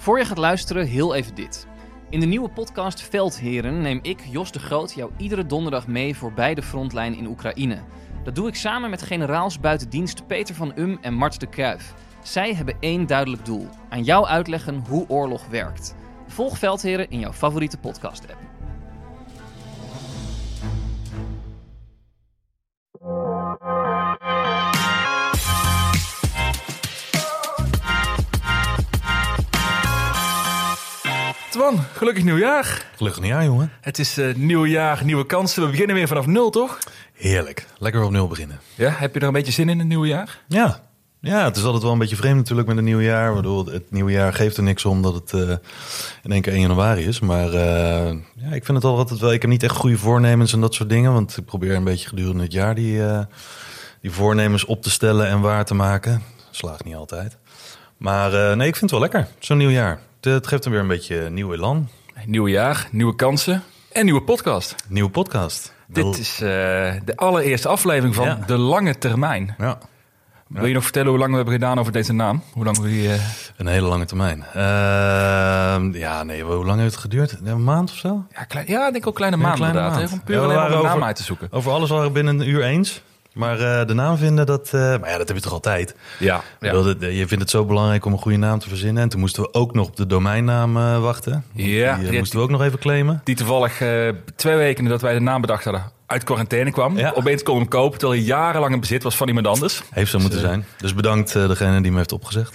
Voor je gaat luisteren, heel even dit. In de nieuwe podcast Veldheren neem ik, Jos de Groot, jou iedere donderdag mee voorbij de frontlijn in Oekraïne. Dat doe ik samen met generaals buitendienst Peter van Um en Mart de Kruif. Zij hebben één duidelijk doel: aan jou uitleggen hoe oorlog werkt. Volg Veldheren in jouw favoriete podcast-app. Twan, gelukkig nieuwjaar. Gelukkig nieuwjaar, jongen. Het is uh, nieuw jaar, nieuwe kansen. We beginnen weer vanaf nul, toch? Heerlijk. Lekker op nul beginnen. Ja, heb je er een beetje zin in het nieuwe jaar? Ja. Ja, het is altijd wel een beetje vreemd natuurlijk met een nieuw jaar. Waardoor het nieuwe jaar geeft er niks om dat het uh, in één keer 1 januari is. Maar uh, ja, ik vind het altijd wel... Ik heb niet echt goede voornemens en dat soort dingen. Want ik probeer een beetje gedurende het jaar die, die voornemens op te stellen en waar te maken. Slaagt niet altijd. Maar nee, ik vind het wel lekker. Zo'n nieuw jaar. Het geeft hem weer een beetje nieuw elan. Nieuw jaar, nieuwe kansen en nieuwe podcast. Nieuwe podcast. Dit is uh, de allereerste aflevering van Ja. De Lange Termijn. Ja, Wil je nog vertellen hoe lang we hebben gedaan over deze naam? Hoe lang we die... eh, een hele lange termijn. Ehm, ja, nee, hoe lang heeft het geduurd? Een maand of zo? Ja, klein, ja, ik denk ook kleine Ja, maand kleine inderdaad. maand. Om puur Ja, alleen maar een naam over- uit te zoeken. Over alles waren we binnen een uur eens. Maar eh, de naam vinden, dat, eh, maar ja, dat heb je toch altijd. Ja, Je ja. Je vindt het zo belangrijk om een goede naam te verzinnen. En toen moesten we ook nog op de domeinnaam eh, wachten. Ja, die, die- moesten we ook nog even claimen. Die toevallig twee weken nadat wij de naam bedacht hadden uit quarantaine kwam. Ja. Opeens kon hem kopen terwijl hij jarenlang in bezit was van iemand anders. Heeft zo moeten zijn. Dus bedankt degene die me heeft opgezegd.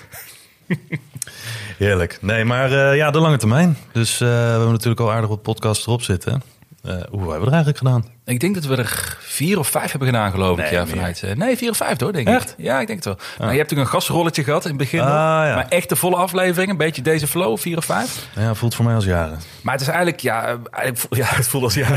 Heerlijk. Nee, maar ja, de lange termijn. Dus we hebben natuurlijk al aardig wat podcasts erop zitten. Hoe hebben we er eigenlijk gedaan? Ik denk dat we er vier of vijf hebben gedaan, geloof ik. Ja, vanuit, eh, nee, vier of vijf hoor, denk Echt? ik. Ja, ik denk het wel. Maar je hebt natuurlijk een gastrolletje gehad in het begin. Ah, ja. Maar echt de volle aflevering, een beetje deze flow, vier of vijf. Ja, voelt voor mij als jaren. Maar het is eigenlijk, ja, eigenlijk ja het voelt als ja.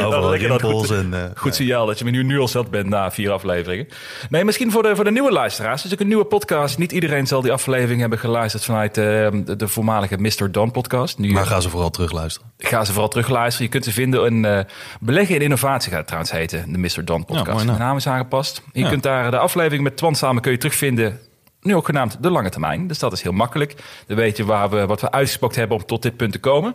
Overal lekker dat rimpels goed- en... eh, Goed signaal dat je me nu, nu al zat bent na vier afleveringen. Nee, misschien voor de, voor de nieuwe luisteraars. Het is ook een nieuwe podcast. Niet iedereen zal die aflevering hebben geluisterd vanuit eh, de, de voormalige Mr. Don podcast. Nu Maar ga ze vooral terugluisteren. ga ze vooral terugluisteren. Je kunt ze vinden in eh, Beleggen in Innovatie gaat het trouwens heten. De Mr. Don podcast. Ja, mooi naam. de naam is aangepast. Je Ja. kunt daar de aflevering met Twan samen kun je terugvinden. Nu ook genaamd De Lange Termijn. Dus dat is heel makkelijk. Dan weet je waar we, wat we uitgespookt hebben om tot dit punt te komen.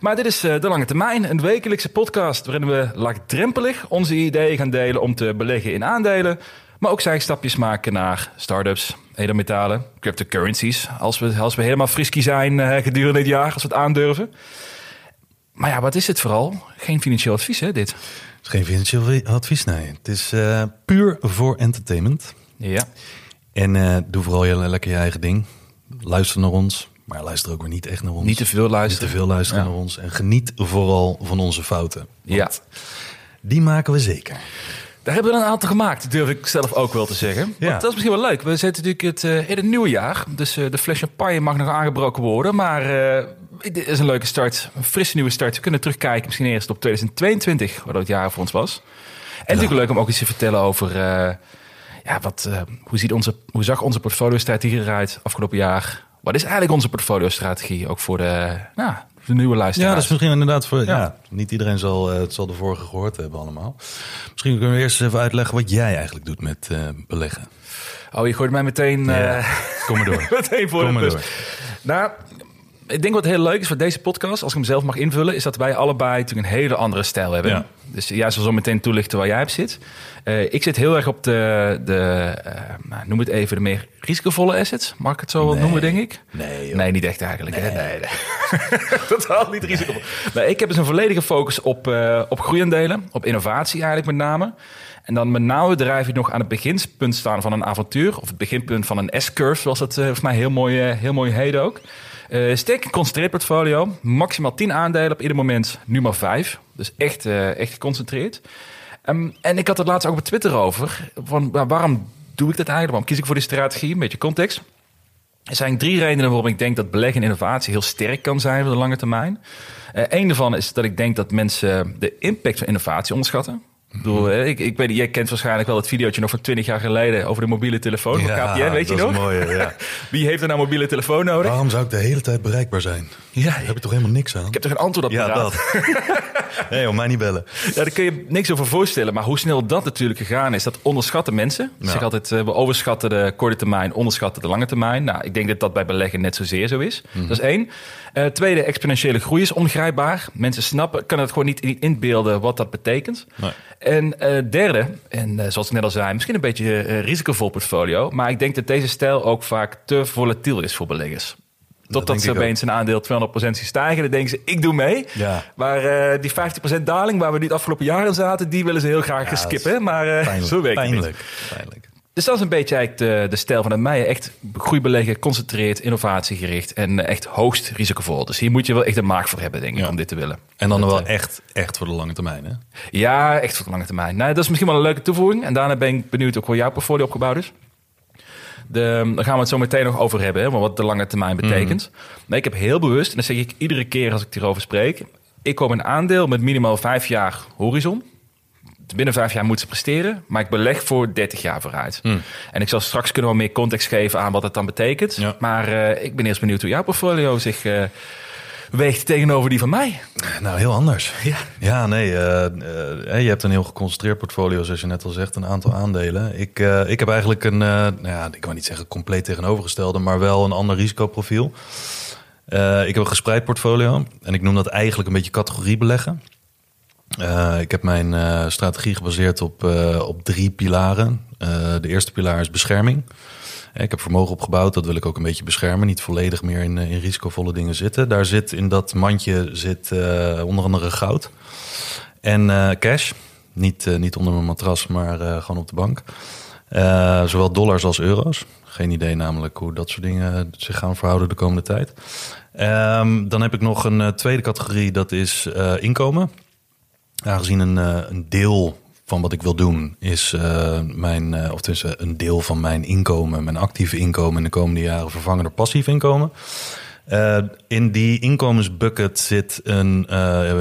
Maar dit is eh, De Lange Termijn. Een wekelijkse podcast waarin we laagdrempelig onze ideeën gaan delen om te beleggen in aandelen. Maar ook stapjes maken naar start-ups, edelmetalen, cryptocurrencies. Als we, als we helemaal frisky zijn eh, gedurende dit jaar, als we het aandurven. Maar ja, wat is het vooral? Geen financieel advies, hè, dit? Het is geen financieel advies, nee. Het is eh, puur voor entertainment. Ja. En eh, doe vooral je, lekker je eigen ding. Luister naar ons, maar luister ook weer niet echt naar ons. Niet te veel Niet luisteren. te veel luisteren Ja. naar ons. En geniet vooral van onze fouten. Ja. Die maken we zeker. Daar hebben we een aantal gemaakt, durf ik zelf ook wel te zeggen. Ja. Want dat is misschien wel leuk. We zitten natuurlijk het, eh, in het nieuwe jaar. Dus eh, de fles champagne mag nog aangebroken worden. Maar eh, dit is een leuke start. Een frisse nieuwe start. We kunnen terugkijken misschien eerst op 2022. Wat dat het jaar voor ons was. En natuurlijk leuk om ook iets te vertellen over... ja, wat, hoe, ziet onze, hoe zag onze portfolio-strategie eruit afgelopen jaar? Wat is eigenlijk onze portfolio-strategie? Ook voor de, nou, de nieuwe Ja, luisteraars. dat is misschien inderdaad voor. Ja. Ja. niet iedereen zal, eh, het zal de vorige gehoord hebben allemaal. Misschien kunnen we eerst even uitleggen wat jij eigenlijk doet met eh, beleggen. Oh, je gooit mij meteen... eh, Ja. Kom maar door. Meteen voor Kom maar bus. door. Nou, ik denk wat heel leuk is voor deze podcast, als ik hem zelf mag invullen, is dat wij allebei natuurlijk een hele andere stijl hebben. Ja. Dus jij zal zo meteen toelichten waar jij op zit. Eh, ik zit heel erg op de, de eh, nou, noem het even, de meer risicovolle assets. Mag ik het zo wel Nee. noemen, denk ik? Nee, joh. Nee, niet echt eigenlijk. hè? Nee, nee. Totaal niet risicovol. Nee, ik heb dus een volledige focus op, eh, op groeiaandelen, op innovatie eigenlijk met name. En dan met name drijf je nog aan het beginpunt staan van een avontuur. Of het beginpunt van een S-curve, zoals dat volgens mij heel mooi, heel mooi heet ook. Eh sterk geconcentreerd portfolio. Maximaal 10 aandelen op ieder moment. Nu maar 5. Dus echt, eh, echt geconcentreerd. Ehm, en ik had het laatst ook op Twitter over. Van, waarom doe ik dat eigenlijk? Waarom kies ik voor die strategie? Een beetje context. Er zijn drie redenen waarom ik denk dat beleggen en innovatie heel sterk kan zijn voor de lange termijn. Eén daarvan is dat ik denk dat mensen de impact van innovatie onderschatten. Ik bedoel, ik, ik weet, niet, jij kent waarschijnlijk wel het videootje nog van 20 jaar geleden over de mobiele telefoon van KPN, weet je nog? mooie, ja. Wie heeft er nou een mobiele telefoon nodig? Waarom zou ik de hele tijd bereikbaar zijn? Ja, Daar heb je toch helemaal niks aan? ik heb toch een antwoord op ja, dat. nee, om mij niet bellen. Ja, daar kun je niks over voorstellen. Maar hoe snel dat natuurlijk gegaan is, dat onderschatten mensen. Ik Ja. zeg altijd, eh, we overschatten de korte termijn, onderschatten de lange termijn. Nou, ik denk dat dat bij beleggen net zozeer zo is. Mhm. Dat is één. Eh, tweede, exponentiële groei is ongrijpbaar. Mensen snappen, kunnen het gewoon niet in- inbeelden wat dat betekent. Nee. En eh, derde, en eh, zoals ik net al zei, misschien een beetje eh, risicovol portfolio. Maar ik denk dat deze stijl ook vaak te volatiel is voor beleggers. Totdat ze opeens een aandeel 200% zien stijgen. Dan denken ze, ik doe mee. Ja. Maar die 50% daling waar we nu het afgelopen jaar in zaten, die willen ze heel graag Ja, dat skippen. Maar Pijnlijk. zo werkt het niet. pijnlijk. Dus dat is een beetje eigenlijk de, de stijl van het Meijer. Echt groeibeleggen, concentreerd, innovatiegericht en eh, echt hoogst risicovol. Dus hier moet je wel echt een maak voor hebben, denk ik, Ja. om dit te willen. En dan Dat, wel eh, echt, echt voor de lange termijn, hè? Ja, echt voor de lange termijn. Nou, dat is misschien wel een leuke toevoeging. En daarna ben ik benieuwd ook hoe jouw portfolio opgebouwd is. De, daar gaan we het zo meteen nog over hebben, hè, maar wat de lange termijn betekent. Maar ik heb heel bewust, en dat zeg ik iedere keer als ik hierover spreek... ik koop een aandeel met minimaal vijf jaar horizon. Binnen vijf jaar moet ze presteren, maar ik beleg voor 30 jaar vooruit. En ik zal straks kunnen we meer context geven aan wat het dan betekent. Ja. Maar eh, ik ben eerst benieuwd hoe jouw portfolio zich eh, weegt tegenover die van mij. Nou, heel anders. Ja. Ja, nee. eh, je hebt een heel geconcentreerd portfolio, zoals je net al zegt, een aantal aandelen. Ik, ik heb eigenlijk een, nou ja, ik kan niet zeggen compleet tegenovergestelde, maar wel een ander risicoprofiel. Ik heb een gespreid portfolio en ik noem dat eigenlijk een beetje categorie beleggen. Eh, ik heb mijn eh, strategie gebaseerd op, eh, op drie pilaren. De eerste pilaar is bescherming. Ik heb vermogen opgebouwd, dat wil ik ook een beetje beschermen. Niet volledig meer in, in risicovolle dingen zitten. Daar zit in dat mandje zit onder andere goud en cash. Niet, niet onder mijn matras, maar gewoon op de bank. Zowel dollars als euro's. Geen idee namelijk hoe dat soort dingen zich gaan verhouden de komende tijd. Ehm, dan heb ik nog een tweede categorie, dat is inkomen. Aangezien een, eh, een deel van wat ik wil doen is eh, mijn, eh, of tussen een deel van mijn inkomen, mijn actieve inkomen in de komende jaren vervangen door passief inkomen. In die inkomensbucket zit een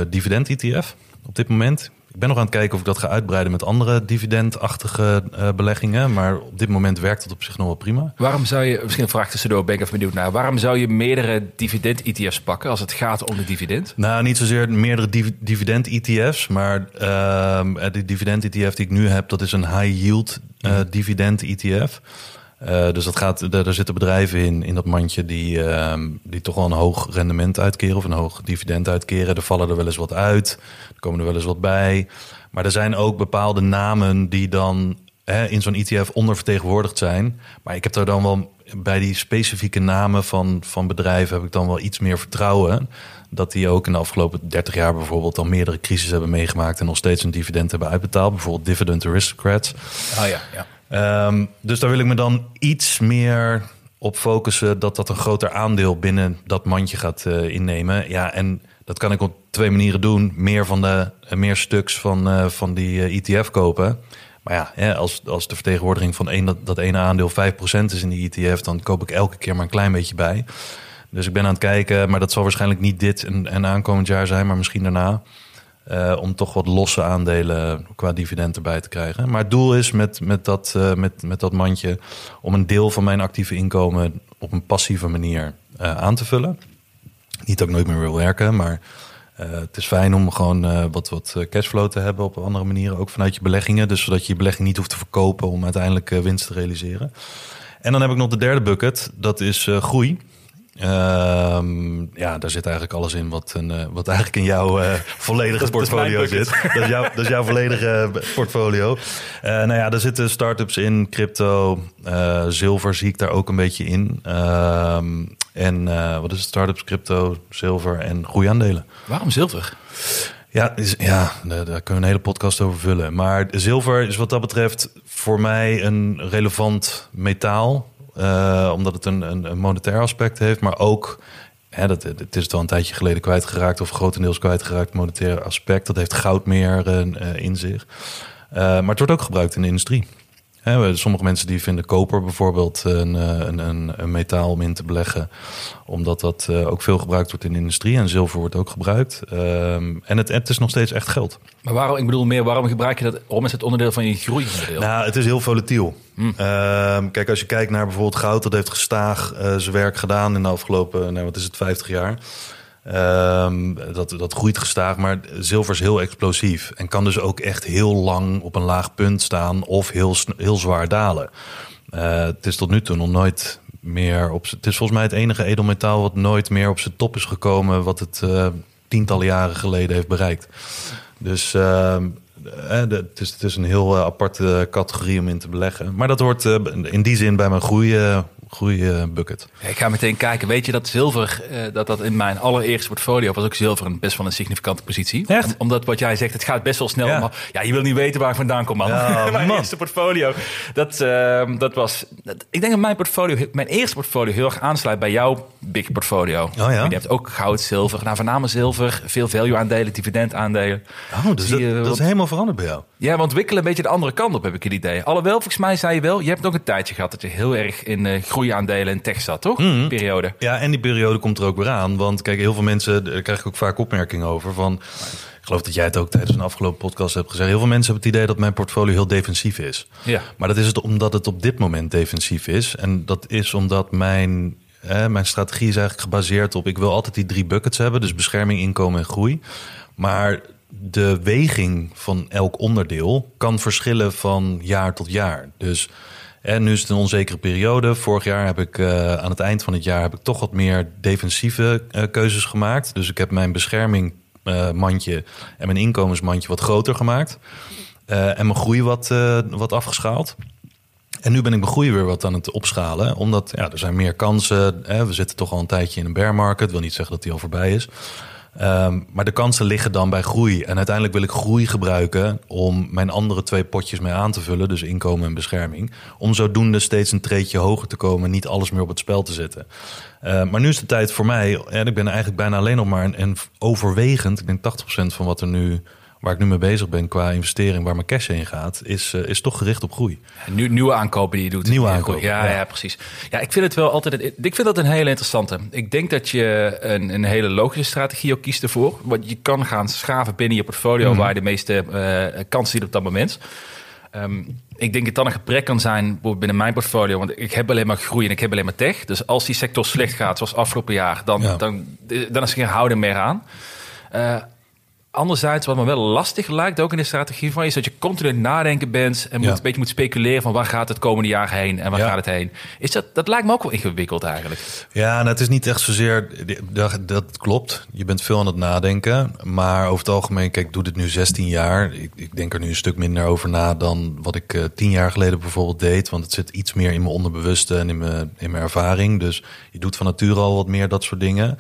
dividend-ETF op dit moment. Ik ben nog aan het kijken of ik dat ga uitbreiden met andere dividendachtige eh, beleggingen. Maar op dit moment werkt het op zich nog wel prima. Waarom zou je, misschien een vraag tussendoor, ben ik even benieuwd naar. Waarom zou je meerdere dividend-ETF's pakken als het gaat om de dividend? Nou, niet zozeer meerdere div- dividend-ETF's, maar ehm, de dividend-ETF die ik nu heb, dat is een high-yield eh, dividend-ETF. Eh, dus dat gaat, daar, zitten bedrijven in, in dat mandje die, ehm, die toch wel een hoog rendement uitkeren of een hoog dividend uitkeren. Er vallen er wel eens wat uit, er komen er wel eens wat bij. Maar er zijn ook bepaalde namen die dan hè, in zo'n ETF ondervertegenwoordigd zijn. Maar ik heb daar dan wel bij die specifieke namen van, van bedrijven heb ik dan wel iets meer vertrouwen. Dat die ook in de afgelopen 30 jaar bijvoorbeeld al meerdere crises hebben meegemaakt en nog steeds een dividend hebben uitbetaald. Bijvoorbeeld Dividend Aristocrats. Ah ja, ja. Ehm, dus daar wil ik me dan iets meer op focussen dat dat een groter aandeel binnen dat mandje gaat eh, innemen. Ja, en dat kan ik op twee manieren doen. Meer van de eh, meer stuks van, eh, van die ETF kopen. Maar ja, als, als de vertegenwoordiging van één, dat, dat ene aandeel 5% is in die ETF, dan koop ik elke keer maar een klein beetje bij. Dus ik ben aan het kijken, maar dat zal waarschijnlijk niet dit en, en aankomend jaar zijn, maar misschien daarna. Eh, om toch wat losse aandelen qua dividend erbij te krijgen. Maar het doel is met, met, dat, eh, met, met dat mandje om een deel van mijn actieve inkomen op een passieve manier eh, aan te vullen. Niet dat ik nooit meer wil werken, maar het is fijn om gewoon wat, wat cashflow te hebben op andere manieren. Ook vanuit je beleggingen. Dus zodat je je belegging niet hoeft te verkopen om uiteindelijk winst te realiseren. En dan heb ik nog de derde bucket. Dat is groei. Ehm, ja, daar zit eigenlijk alles in wat, een, eh, wat eigenlijk in jouw eh, volledige Dat portfolio zit. Dat is, jouw, dat is jouw volledige eh, portfolio. Eh, nou ja, daar zitten startups in, crypto, zilver zie ik daar ook een beetje in. Ehm, en wat is het? Startups, crypto, zilver en groeiaandelen. Waarom zilver? Ja, is, ja daar kunnen we een hele podcast over vullen. Maar zilver is wat dat betreft voor mij een relevant metaal. Eh, omdat het een, een, monetair aspect heeft. Maar ook, dat, het is het al een tijdje geleden kwijtgeraakt... of grotendeels kwijtgeraakt monetair aspect. Dat heeft goud meer eh, in zich. Eh, maar het wordt ook gebruikt in de industrie. Sommige mensen die vinden koper bijvoorbeeld een, eh, een, een, een metaal om in te beleggen. Omdat dat uh, ook veel gebruikt wordt in de industrie. En zilver wordt ook gebruikt. Um, en het, het is nog steeds echt geld. Maar waarom, ik bedoel meer, waarom gebruik je dat? Waarom is het onderdeel van je groeionderdeel? Nou, het is heel volatiel. Mm. kijk, als je kijkt naar bijvoorbeeld goud, dat heeft gestaag uh, zijn werk gedaan in de afgelopen, nou, wat is het, 50 jaar. Um, dat, dat groeit gestaag, maar zilver is heel explosief. En kan dus ook echt heel lang op een laag punt staan of heel, heel zwaar dalen. Uh, het is tot nu toe nog nooit meer op. Het is volgens mij het enige edelmetaal wat nooit meer op zijn top is gekomen. wat het uh, tientallen jaren geleden heeft bereikt. Dus uh, het, is, het is een heel aparte categorie om in te beleggen. Maar dat hoort in die zin bij mijn groei goede bucket. ik ga meteen kijken. Weet je dat zilver, uh, dat dat in mijn allereerste portfolio was ook zilver een best wel een significante positie. Echt? omdat wat jij zegt, het gaat best wel snel. Ja. Maar ja, je wil niet weten waar ik vandaan kom, man. Ja, mijn man. eerste portfolio, dat, uh, dat was... Dat, ik denk dat mijn portfolio, mijn eerste portfolio heel erg aansluit bij jouw big portfolio. Oh ja? Je hebt ook goud, zilver, nou voornamelijk zilver, veel value aandelen, dividend aandelen. Oh, dus dat, dat is helemaal veranderd bij jou? Ja, we ontwikkelen een beetje de andere kant op, heb ik het idee. Alhoewel, volgens mij zei je wel, je hebt nog een tijdje gehad dat je heel erg in uh, groeiaandelen en tech zat, toch? Mm. Periode. Ja, en die periode komt er ook weer aan. Want kijk, heel veel mensen, daar krijg ik ook vaak opmerkingen over van... Ik geloof dat jij het ook tijdens een afgelopen podcast hebt gezegd. Heel veel mensen hebben het idee dat mijn portfolio heel defensief is. Ja. Maar dat is het omdat het op dit moment defensief is. En dat is omdat mijn, hè, mijn strategie is eigenlijk gebaseerd op... ik wil altijd die drie buckets hebben, dus bescherming, inkomen en groei. Maar de weging van elk onderdeel kan verschillen van jaar tot jaar. Dus en nu is het een onzekere periode. Vorig jaar heb ik uh, aan het eind van het jaar heb ik toch wat meer defensieve uh, keuzes gemaakt. Dus ik heb mijn beschermingmandje uh, en mijn inkomensmandje wat groter gemaakt. en mijn groei wat, wat afgeschaald. En nu ben ik mijn groei weer wat aan het opschalen. Omdat ja, er zijn meer kansen. Hè, we zitten toch al een tijdje in een bear market. Dat wil niet zeggen dat die al voorbij is. Um, maar de kansen liggen dan bij groei. En uiteindelijk wil ik groei gebruiken om mijn andere twee potjes mee aan te vullen. Dus inkomen en bescherming. Om zodoende steeds een treetje hoger te komen en niet alles meer op het spel te zetten. Uh, maar nu is de tijd voor mij. En ik ben eigenlijk bijna alleen nog maar een overwegend. Ik denk 80% van wat er nu waar ik nu mee bezig ben qua investering, waar mijn cash heen gaat, is, uh, is toch gericht op groei. Nu, nieuwe aankopen die je doet. Nieuwe aankopen. Ja, ja, ja, precies. Ja, ik vind het wel altijd. Ik vind dat een hele interessante. Ik denk dat je een, een hele logische strategie ook kiest ervoor. Want je kan gaan schaven binnen je portfolio mm. waar je de meeste uh, kansen ziet op dat moment. Um, ik denk dat dan een gebrek kan zijn binnen mijn portfolio. Want ik heb alleen maar groei en ik heb alleen maar tech. Dus als die sector slecht gaat, zoals afgelopen jaar, dan, ja. dan, dan is er geen houden meer aan. Uh, Anderzijds, wat me wel lastig lijkt, ook in de strategie van, is dat je continu nadenken bent en moet, ja. een beetje moet speculeren van waar gaat het komende jaar heen en waar ja. gaat het heen. Is dat, dat lijkt me ook wel ingewikkeld eigenlijk. Ja, nou, het is niet echt zozeer, dat, dat klopt. Je bent veel aan het nadenken, maar over het algemeen, kijk, ik doe dit nu 16 jaar. Ik, ik denk er nu een stuk minder over na dan wat ik uh, 10 jaar geleden bijvoorbeeld deed, want het zit iets meer in mijn onderbewuste en in mijn, in mijn ervaring. Dus je doet van nature al wat meer dat soort dingen.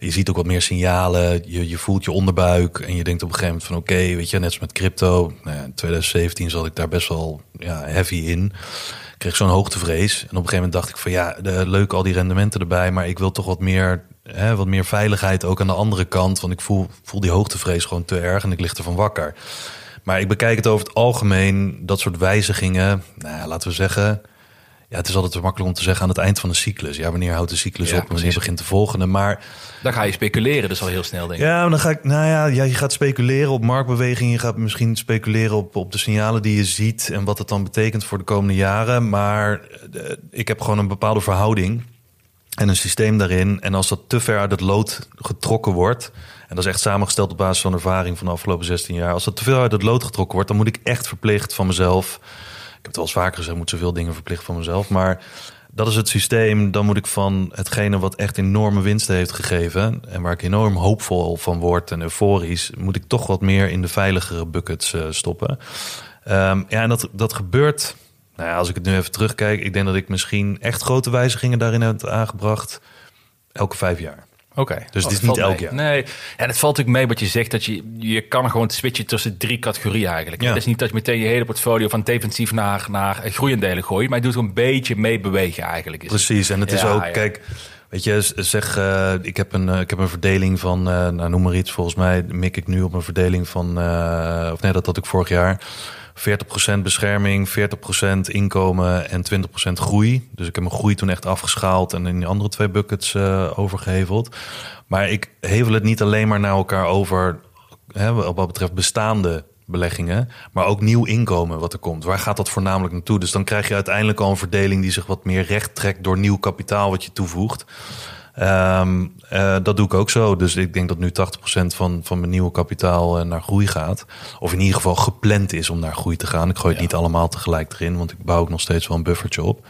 Je ziet ook wat meer signalen. Je, je voelt je onderbuik. En je denkt op een gegeven moment van oké, weet je, net als met crypto. Nou ja, in 2017 zat ik daar best wel ja, heavy in. Ik kreeg zo'n hoogtevrees. En op een gegeven moment dacht ik van ja, de, leuk al die rendementen erbij. Maar ik wil toch wat meer, hè, wat meer veiligheid ook aan de andere kant. Want ik voel, voel die hoogtevrees gewoon te erg en ik lig ervan wakker. Maar ik bekijk het over het algemeen, dat soort wijzigingen. Nou laten we zeggen, ja, het is altijd te makkelijk om te zeggen aan het eind van een cyclus. Ja, wanneer houdt de cyclus ja, op? Wanneer begint de volgende? Maar dan ga je speculeren, dus al heel snel denk ik. Ja, maar dan ga ik, nou ja, ja, je gaat speculeren op marktbewegingen. Je gaat misschien speculeren op, op de signalen die je ziet en wat het dan betekent voor de komende jaren. Maar uh, ik heb gewoon een bepaalde verhouding en een systeem daarin. En als dat te ver uit het lood getrokken wordt. En dat is echt samengesteld op basis van ervaring van de afgelopen 16 jaar. Als dat te veel uit het lood getrokken wordt, dan moet ik echt verplicht van mezelf heb het wel eens vaker gezegd, moet zoveel dingen verplicht van mezelf. Maar dat is het systeem. Dan moet ik van hetgene wat echt enorme winsten heeft gegeven. En waar ik enorm hoopvol van word en euforisch. Moet ik toch wat meer in de veiligere buckets uh, stoppen. Um, ja, en dat, dat gebeurt. Nou ja, als ik het nu even terugkijk. Ik denk dat ik misschien echt grote wijzigingen daarin heb aangebracht. Elke vijf jaar. Oké. Okay. Dus oh, het is niet elk jaar. Nee, en het valt natuurlijk mee wat je zegt. Dat je, je kan gewoon switchen tussen drie categorieën eigenlijk. Ja. Het is niet dat je meteen je hele portfolio van defensief naar, naar groeiendelen gooit. Maar je doet een beetje mee bewegen eigenlijk. Precies. En het is ja, ook, ja. kijk, Weet je, zeg, eh, ik, heb een, eh, ik heb een verdeling van, eh, nou, noem maar iets, volgens mij mik ik nu op een verdeling van, of nee, dat had ik vorig jaar. 40% bescherming, 40% inkomen en 20% groei. Dus ik heb mijn groei toen echt afgeschaald en in die andere twee buckets eh, overgeheveld. Maar ik hevel het niet alleen maar naar elkaar over, hè, wat betreft bestaande beleggingen, maar ook nieuw inkomen wat er komt. Waar gaat dat voornamelijk naartoe? Dus dan krijg je uiteindelijk al een verdeling die zich wat meer recht trekt door nieuw kapitaal wat je toevoegt. Ehm, eh, dat doe ik ook zo. Dus ik denk dat nu 80% van, van mijn nieuwe kapitaal eh, naar groei gaat. Of in ieder geval gepland is om naar groei te gaan. Ik gooi het niet allemaal tegelijk erin, want ik bouw ook nog steeds wel een buffertje op.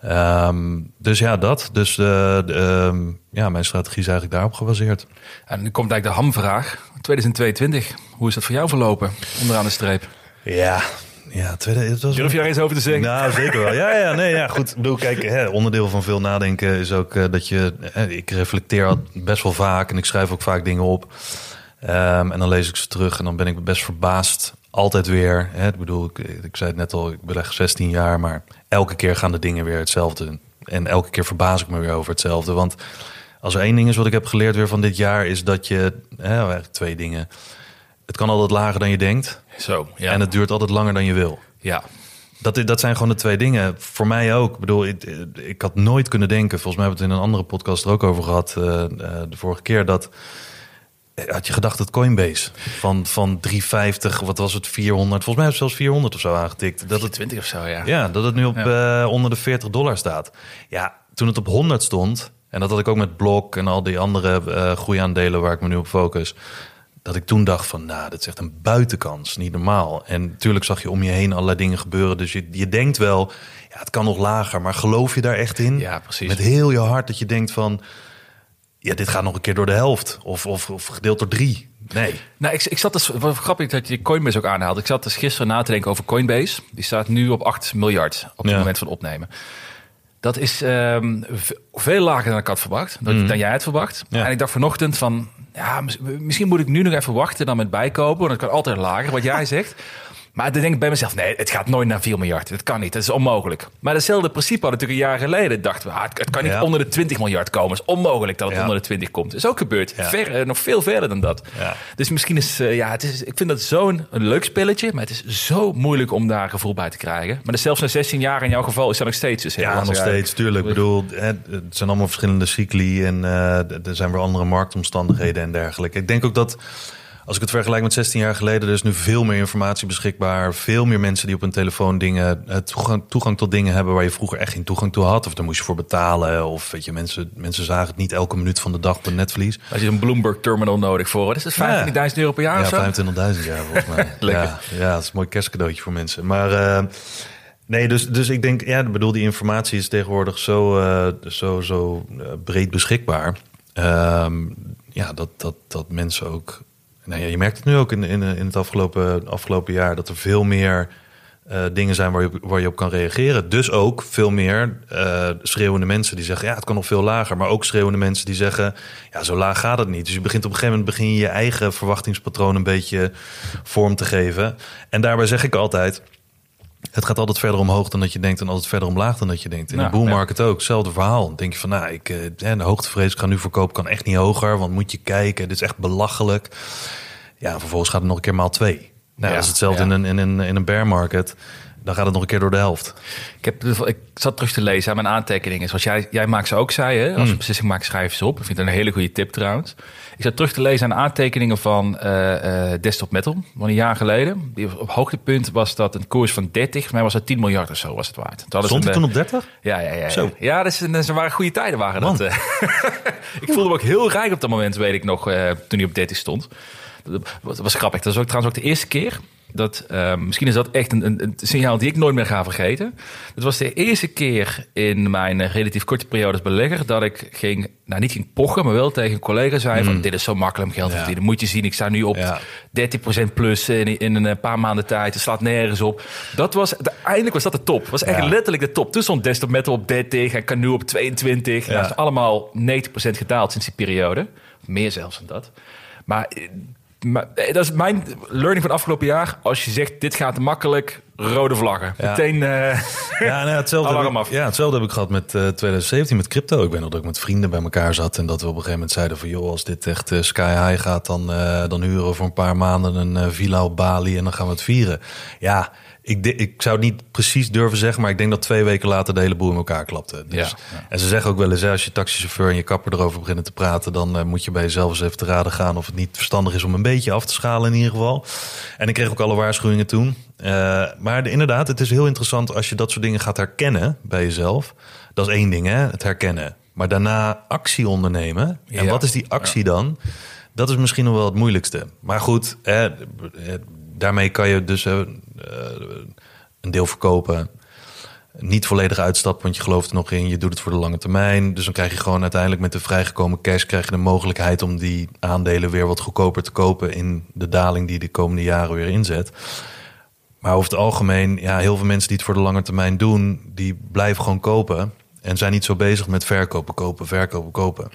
Ehm, dus ja, dat. Dus eh, de, ehm, ja, mijn strategie is eigenlijk daarop gebaseerd. En nu komt eigenlijk de hamvraag. 2022, hoe is dat voor jou verlopen? Onderaan de streep. Ja, ja tweede, het was Durf je daar eens over te zeggen? Nou, zeker wel. Ja, ja, nee, ja, goed. Ik bedoel, kijk, hè, onderdeel van veel nadenken is ook eh, dat je... Hè, ik reflecteer al best wel vaak en ik schrijf ook vaak dingen op. Ehm, en dan lees ik ze terug en dan ben ik best verbaasd. Altijd weer. Hè, ik bedoel, ik, ik zei het net al, ik beleg 16 jaar, maar elke keer gaan de dingen weer hetzelfde. En elke keer verbaas ik me weer over hetzelfde. Want als er één ding is wat ik heb geleerd weer van dit jaar, is dat je... Hè, eigenlijk twee dingen. Het kan altijd lager dan je denkt. Zo, ja. En het duurt altijd langer dan je wil. ja. Dat, dat zijn gewoon de twee dingen. Voor mij ook. Ik bedoel, ik, ik had nooit kunnen denken. Volgens mij hebben we het in een andere podcast er ook over gehad. eh, eh, de vorige keer dat. eh, Had je gedacht dat Coinbase van, van 350, wat was het, 400, volgens mij heeft het zelfs 400 of zo aangetikt. Dat het, 20 of zo, ja. ja, dat het nu op onder de 40 dollar staat. Ja, toen het op 100 stond, en dat had ik ook met Blok en al die andere eh groeiaandelen waar ik me nu op focus. Dat ik toen dacht van, nou, dat is echt een buitenkans, niet normaal. En natuurlijk zag je om je heen allerlei dingen gebeuren. Dus je, je denkt wel, ja, het kan nog lager, maar geloof je daar echt in? Ja, precies. Met heel je hart dat je denkt van, ja, dit gaat nog een keer door de helft. Of, of, of gedeeld door drie. Nee. Nou, ik, ik zat dus, wat grappig dat je Coinbase ook aanhaalt. Ik zat dus gisteren na te denken over Coinbase. Die staat nu op 8 miljard op het Ja. moment van opnemen. Dat is ehm, veel lager dan ik had verwacht. Dan, dan jij had verwacht. Ja. En ik dacht vanochtend van... Ja, mis- misschien moet ik nu nog even wachten dan met bijkopen. Want het kan altijd lager, wat jij zegt. Maar dan denk ik bij mezelf, nee, het gaat nooit naar 4 miljard. Dat kan niet, dat is onmogelijk. Maar hetzelfde principe hadden we natuurlijk een jaar geleden. Dachten we, ah, het, kan niet Ja. onder de 20 miljard komen. Het is onmogelijk dat het Ja. onder de 20 komt. Dat is ook gebeurd. Ja. Ver, eh, nog veel verder dan dat. Dus misschien is, eh, ja, het is, ik vind dat zo'n leuk spelletje. Maar het is zo moeilijk om daar gevoel bij te krijgen. Maar dus zelfs na 16 jaar in jouw geval is dat nog steeds dus heel Ja, nog steeds, tuurlijk. Ik bedoel, het zijn allemaal verschillende cycli en eh, er zijn weer andere marktomstandigheden en dergelijke. Ik denk ook dat, als ik het vergelijk met 16 jaar geleden, er is nu veel meer informatie beschikbaar. Veel meer mensen die op hun telefoon dingen, eh, toegang, toegang tot dingen hebben waar je vroeger echt geen toegang toe had. Of daar moest je voor betalen. Of weet je, mensen, mensen zagen het niet elke minuut van de dag op een netvlies. Als je een Bloomberg terminal nodig voor. Wat is dat 25.000 euro per jaar Ja, of zo? 25.000 jaar volgens mij. Lekker. Ja, ja, dat is een mooi kerstcadeautje voor mensen. Maar eh, nee, dus, dus ik denk, ja, ik bedoel, die informatie is tegenwoordig zo, eh, zo, zo breed beschikbaar. Ehm, ja, dat, dat, dat mensen ook. Nou ja, je merkt het nu ook in, in, in het afgelopen, afgelopen jaar dat er veel meer eh, dingen zijn waar je, waar je op kan reageren. Dus ook veel meer eh, schreeuwende mensen die zeggen: ja, het kan nog veel lager. Maar ook schreeuwende mensen die zeggen: ja, zo laag gaat het niet. Dus je begint op een gegeven moment begin je je eigen verwachtingspatroon een beetje vorm te geven. En daarbij zeg ik altijd. Het gaat altijd verder omhoog dan dat je denkt en altijd verder omlaag dan dat je denkt. In Nou, de boom market ook, hetzelfde verhaal. Dan denk je van, nou, ik, eh, de hoogtevrees, ik ga nu verkopen, kan echt niet hoger. Want moet je kijken, dit is echt belachelijk. Ja, vervolgens gaat het nog een keer maal twee. Nou, Ja, dat is hetzelfde ja. in, een, in, een, in een bear market. Dan gaat het nog een keer door de helft. Ik, heb, ik zat terug te lezen aan mijn aantekeningen. Zoals jij, jij maakt ze ook, zei hè? Als Hmm. je een beslissing maakt, schrijf ze op. Ik vind het een hele goede tip trouwens. Ik zat terug te lezen aan aantekeningen van eh, eh, Desktop Metal. Van een jaar geleden. Op hoogtepunt was dat een koers van 30. Voor mij was dat 10 miljard of zo was het waard. Toen ze Stond een, toen op 30? Ja, ja, ja. ja. Zo. Ja, dat, dat is- waren goede tijden waren dat. Eh. ik voelde me ook heel rijk op dat moment, weet ik nog, eh, toen hij op 30 stond. Dat was, was grappig. Dat was ook trouwens ook de eerste keer dat, eh, misschien is dat echt een, een, een signaal die ik nooit meer ga vergeten. Het was de eerste keer in mijn relatief korte periode als belegger dat ik ging, nou niet ging pochen, maar wel tegen een collega zei van dit is zo makkelijk om geld te Ja. verdienen. Moet je zien, ik sta nu op Ja. 30% plus in, in een eh, paar maanden tijd. Het slaat nergens op. Dat was, uiteindelijk was dat de top. was echt Ja. letterlijk de top. Toen stond Desktop Metal op 30 en Canoe op 22. Ja. Ja. Dat is allemaal 90% gedaald sinds die periode. Meer zelfs dan dat. Maar Maar, eh, dat is mijn learning van het afgelopen jaar. Als je zegt, dit gaat makkelijk, rode vlaggen. Ja. Meteen... eh, Ja, nou, hetzelfde, ik, af. ja, hetzelfde heb ik gehad met eh, 2017 met crypto. Ik ben nog dat ik met vrienden bij elkaar zat en dat we op een gegeven moment zeiden van joh, als dit echt eh, sky high gaat, dan, eh, dan huren we voor een paar maanden een eh, villa op Bali en dan gaan we het vieren. Ja, ik, ik zou het niet precies durven zeggen, maar ik denk dat twee weken later de hele boel in elkaar klapte. Dus, Ja. En ze zeggen ook wel eens, hè, als je taxichauffeur en je kapper erover beginnen te praten, dan eh, moet je bij jezelf eens even te raden gaan of het niet verstandig is om een beetje af te schalen in ieder geval. En ik kreeg ook alle waarschuwingen toen. Eh, maar de- inderdaad, het is heel interessant als je dat soort dingen gaat herkennen bij jezelf. Dat is één ding, hè, het herkennen. Maar daarna actie ondernemen. En Ja. wat is die actie dan? Dat is misschien nog wel het moeilijkste. Maar goed, hè, eh, daarmee kan je dus een deel verkopen. Niet volledig uitstappen, want je gelooft er nog in. Je doet het voor de lange termijn. Dus dan krijg je gewoon uiteindelijk met de vrijgekomen cash... krijg je de mogelijkheid om die aandelen weer wat goedkoper te kopen... in de daling die de komende jaren weer inzet. Maar over het algemeen, ja, heel veel mensen die het voor de lange termijn doen... die blijven gewoon kopen en zijn niet zo bezig met verkopen, kopen, verkopen, kopen.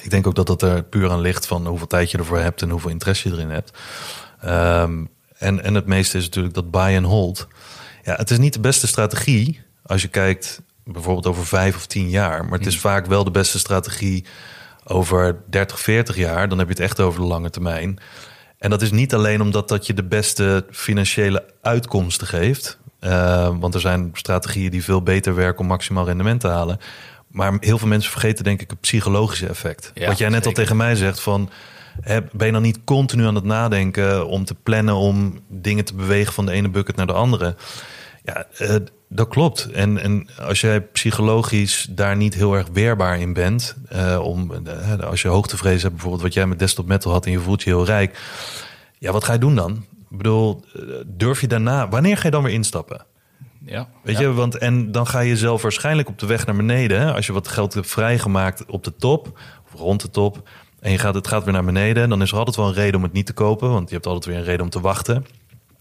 Ik denk ook dat dat er puur aan ligt van hoeveel tijd je ervoor hebt... en hoeveel interesse je erin hebt. Ehm, en, en het meeste is natuurlijk dat buy and hold. Ja, het is niet de beste strategie als je kijkt bijvoorbeeld over vijf of tien jaar. Maar het is vaak wel de beste strategie over 30, 40 jaar. Dan heb je het echt over de lange termijn. En dat is niet alleen omdat dat je de beste financiële uitkomsten geeft. Eh, want er zijn strategieën die veel beter werken om maximaal rendement te halen. Maar heel veel mensen vergeten denk ik het psychologische effect. Ja, Wat jij net al tegen mij zegt van... ben je dan niet continu aan het nadenken om te plannen... om dingen te bewegen van de ene bucket naar de andere? Ja, eh, dat klopt. En, en als jij psychologisch daar niet heel erg weerbaar in bent... eh, om, eh, als je hoogtevrees hebt, bijvoorbeeld wat jij met Desktop Metal had... en je voelt je heel rijk... ja, wat ga je doen dan? Ik bedoel, durf je daarna... Wanneer ga je dan weer instappen? ja. Weet Ja. je, want en dan ga je zelf waarschijnlijk op de weg naar beneden. Hè? Als je wat geld hebt vrijgemaakt op de top, of rond de top, en je gaat, het gaat weer naar beneden, dan is er altijd wel een reden om het niet te kopen, want je hebt altijd weer een reden om te wachten.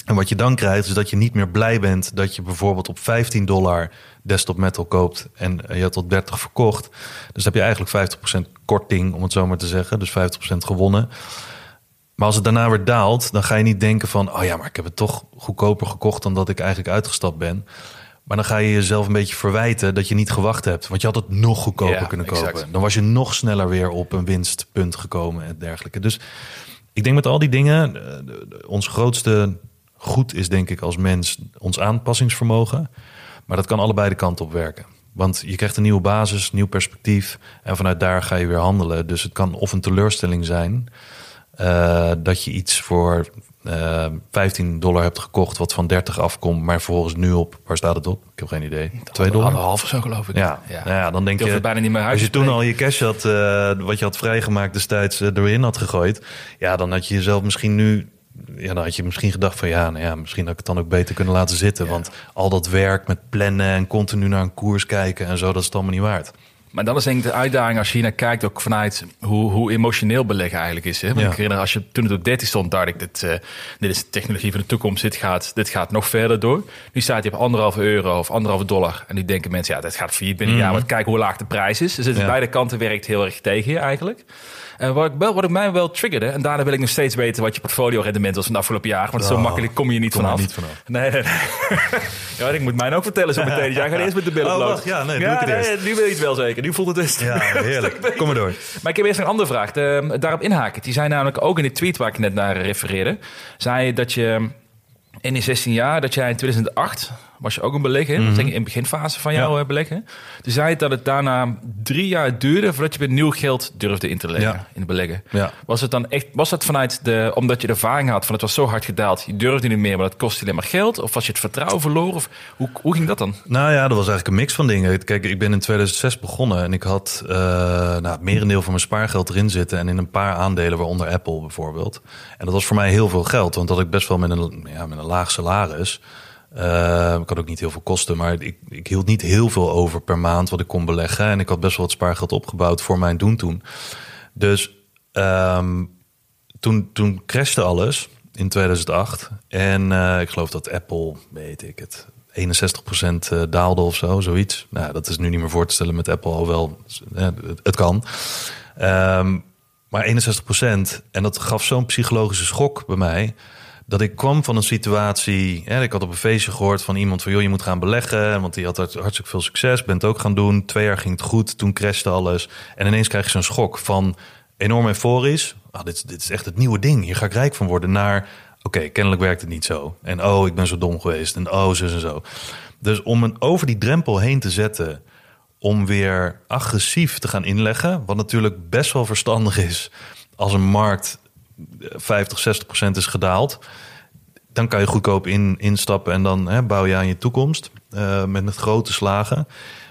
En wat je dan krijgt, is dat je niet meer blij bent dat je bijvoorbeeld op 15 dollar desktop metal koopt en je hebt tot 30 verkocht. Dus heb je eigenlijk 50% korting, om het zo maar te zeggen. Dus 50% gewonnen. Maar als het daarna weer daalt, dan ga je niet denken van... oh ja, maar ik heb het toch goedkoper gekocht dan dat ik eigenlijk uitgestapt ben. Maar dan ga je jezelf een beetje verwijten dat je niet gewacht hebt. Want je had het nog goedkoper Ja, kunnen exact. kopen. Dan was je nog sneller weer op een winstpunt gekomen en dergelijke. Dus ik denk met al die dingen... eh, ons grootste goed is denk ik als mens ons aanpassingsvermogen. Maar dat kan allebei de kanten op werken. Want je krijgt een nieuwe basis, nieuw perspectief. En vanuit daar ga je weer handelen. Dus het kan of een teleurstelling zijn... eh, dat je iets voor eh 15 dollar hebt gekocht... wat van 30 afkomt, maar vervolgens nu op... waar staat het op? Ik heb geen idee. 2 dollar? Anderhalf of zo geloof ik. Ja, ja. ja, dan denk je... bijna niet meer uit Als je toen al je cash had, eh, wat je had vrijgemaakt destijds, erin had gegooid... ja, dan had je jezelf misschien nu... Ja, dan had je misschien gedacht van ja, nou ja, misschien had ik het dan ook beter kunnen laten zitten. Want al dat werk met plannen en continu naar een koers kijken en zo, dat is het allemaal niet waard. Maar dan is denk ik de uitdaging als je hier naar kijkt, ook vanuit hoe, hoe emotioneel beleggen eigenlijk is. Hè? Want Ja. ik herinner, als je toen het op 13 stond, dacht ik, dit, eh, dit is de technologie van de toekomst, dit gaat, dit gaat nog verder door. Nu staat hij op anderhalve euro of anderhalve dollar. En nu denken mensen, ja, dit gaat failliet binnen een jaar, want kijk hoe laag de prijs is. Dus het Ja. beide kanten werkt heel erg tegen je eigenlijk. En wat, ik wel, wat ik mij wel triggerde, en daarna wil ik nog steeds weten wat je portfolio rendement was van het afgelopen jaar. Want zo Oh, makkelijk kom je niet kom vanaf. niet vanaf. Nee, nee, nee. ja, ik moet mij ook vertellen zo meteen. Ja, ga eerst met de billen Oh, wacht, ja, nee, doe ik het eerst. nu wil je het wel zeker. Nu voelt het dus. Ja, heerlijk. Kom maar door. Maar ik heb eerst een andere vraag. De, daarop inhaken. Die zei namelijk ook in de tweet waar ik net naar refereerde. Zei je dat je in die 16 jaar, dat jij in 2008 was je ook een belegger. Dat denk ik in de beginfase van jouw Mhm. Ja. eh, beleggen. Toen zei je dat het daarna drie jaar duurde voordat je weer nieuw geld durfde in te leggen Ja. in het beleggen. Ja. Was het dan echt, was dat vanuit de, omdat je de ervaring had van het was zo hard gedaald, je durfde niet meer, maar dat kostte alleen maar geld? Of was je het vertrouwen verloren? Of hoe, hoe ging dat dan? Nou ja, dat was eigenlijk een mix van dingen. Kijk, ik ben in 2006 begonnen en ik had eh nou, het merendeel van mijn spaargeld erin zitten en in een paar aandelen, waaronder Apple bijvoorbeeld. En dat was voor mij heel veel geld, want dat had ik best wel met een, ja, met een laag salaris. Eh, ik had ook niet heel veel kosten, maar ik, ik hield niet heel veel over per maand wat ik kon beleggen. En ik had best wel wat spaargeld opgebouwd voor mijn doen toen. Dus ehm, toen, toen crashte alles in 2008. En eh, ik geloof dat Apple, weet ik het, 61% eh, daalde of zo, zoiets. Nou, dat is nu niet meer voor te stellen met Apple, alhoewel eh, het, het kan. Ehm, Maar 61% En dat gaf zo'n psychologische schok bij mij. Dat ik kwam van een situatie. Hè, ik had op een feestje gehoord van iemand van joh, je moet gaan beleggen. Want die had hart- hartstikke veel succes. Ben het ook gaan doen. Twee jaar ging het goed. Toen crashte alles. En ineens krijg je zo'n schok van enorm euforisch. Ah, dit, dit is echt het nieuwe ding. Hier ga ik rijk van worden. Naar oké, kennelijk werkt het niet zo. En oh, ik ben zo dom geweest. En oh, zo en zo. Dus om een over die drempel heen te zetten om weer agressief te gaan inleggen. Wat natuurlijk best wel verstandig is als een markt 50, 60 procent is gedaald. Dan kan je goedkoop in, instappen en dan hè, bouw je aan je toekomst eh, met, met grote slagen.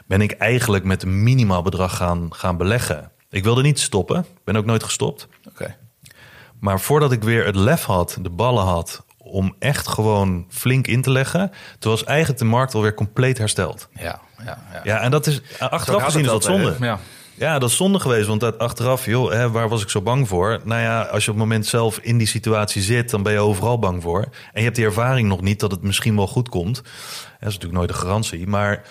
Ben ik eigenlijk met een minimaal bedrag gaan, gaan beleggen. Ik wilde niet stoppen, ben ook nooit gestopt. Oké. Maar voordat ik weer het lef had, de ballen had, om echt gewoon flink in te leggen, toen was eigenlijk de markt alweer compleet hersteld. Ja, ja, ja. Ja, en dat is achteraf gezien is dat zonde. Ja. Ja, dat is zonde geweest. Want uit- achteraf, joh, hè, waar was ik zo bang voor? Nou ja, als je op het moment zelf in die situatie zit, dan ben je overal bang voor. En je hebt die ervaring nog niet dat het misschien wel goed komt. Dat is natuurlijk nooit een garantie. Maar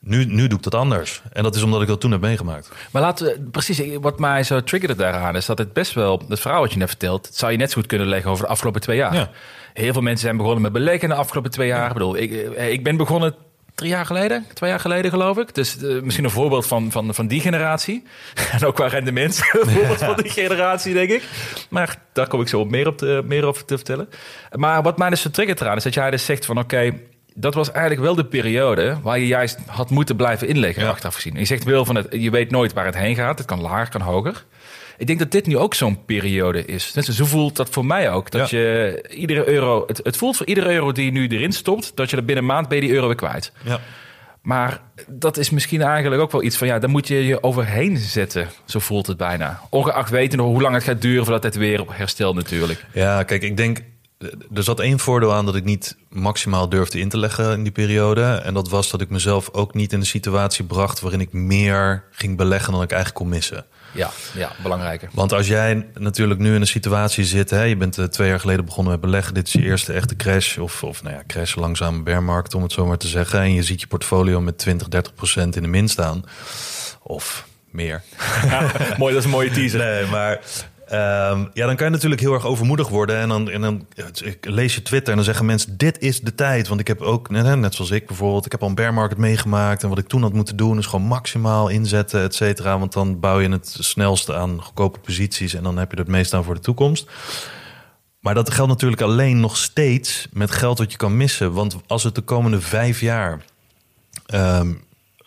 nu, nu doe ik dat anders. En dat is omdat ik dat toen heb meegemaakt. Maar laten we, precies, wat mij zo triggerde daaraan is dat het best wel, het verhaal wat je net vertelt, het zou je net zo goed kunnen leggen over de afgelopen twee jaar. Ja. Heel veel mensen zijn begonnen met beleggen de afgelopen twee jaar. Ik bedoel, ik, eh, ik ben begonnen drie jaar geleden, twee jaar geleden geloof ik. Dus eh, misschien een voorbeeld van, van, van die generatie. en ook qua rendement, een voorbeeld van die generatie, denk ik. Maar daar kom ik zo op meer, op te, meer over te vertellen. Maar wat mij dus vertriggert eraan is dat jij dus zegt van oké, dat was eigenlijk wel de periode waar je juist had moeten blijven inleggen, Ja. achteraf gezien. Je zegt wel van het, je weet nooit waar het heen gaat. Het kan lager, kan hoger. Ik denk dat dit nu ook zo'n periode is. Dus zo voelt dat voor mij ook. Dat Ja. je iedere euro, het, het voelt voor iedere euro die je nu erin stopt, dat je er binnen een maand ben je die euro weer kwijt. Ja. Maar dat is misschien eigenlijk ook wel iets van ja, daar moet je je overheen zetten. Zo voelt het bijna. Ongeacht weten hoe lang het gaat duren voordat het weer op herstelt natuurlijk. Ja, kijk, ik denk. Er zat één voordeel aan dat ik niet maximaal durfde in te leggen in die periode. En dat was dat ik mezelf ook niet in de situatie bracht waarin ik meer ging beleggen dan ik eigenlijk kon missen. Ja, ja, belangrijker. Want als jij natuurlijk nu in een situatie zit, hè, je bent eh, twee jaar geleden begonnen met beleggen, dit is je eerste echte crash, of, of nou ja, crash, langzame bearmarkt, om het zo maar te zeggen. En je ziet je portfolio met 20, 30 procent in de min staan. Of meer. Mooi, dat is een mooie teaser. Nee, maar ehm, ja, dan kan je natuurlijk heel erg overmoedig worden. En dan, en dan ik lees je Twitter en dan zeggen mensen: Dit is de tijd. Want ik heb ook, net, net zoals ik bijvoorbeeld, ik heb al een bear market meegemaakt. En wat ik toen had moeten doen, is gewoon maximaal inzetten, et cetera. Want dan bouw je het snelste aan goedkope posities. En dan heb je er het meest aan voor de toekomst. Maar dat geldt natuurlijk alleen nog steeds met geld wat je kan missen. Want als het de komende vijf jaar ehm,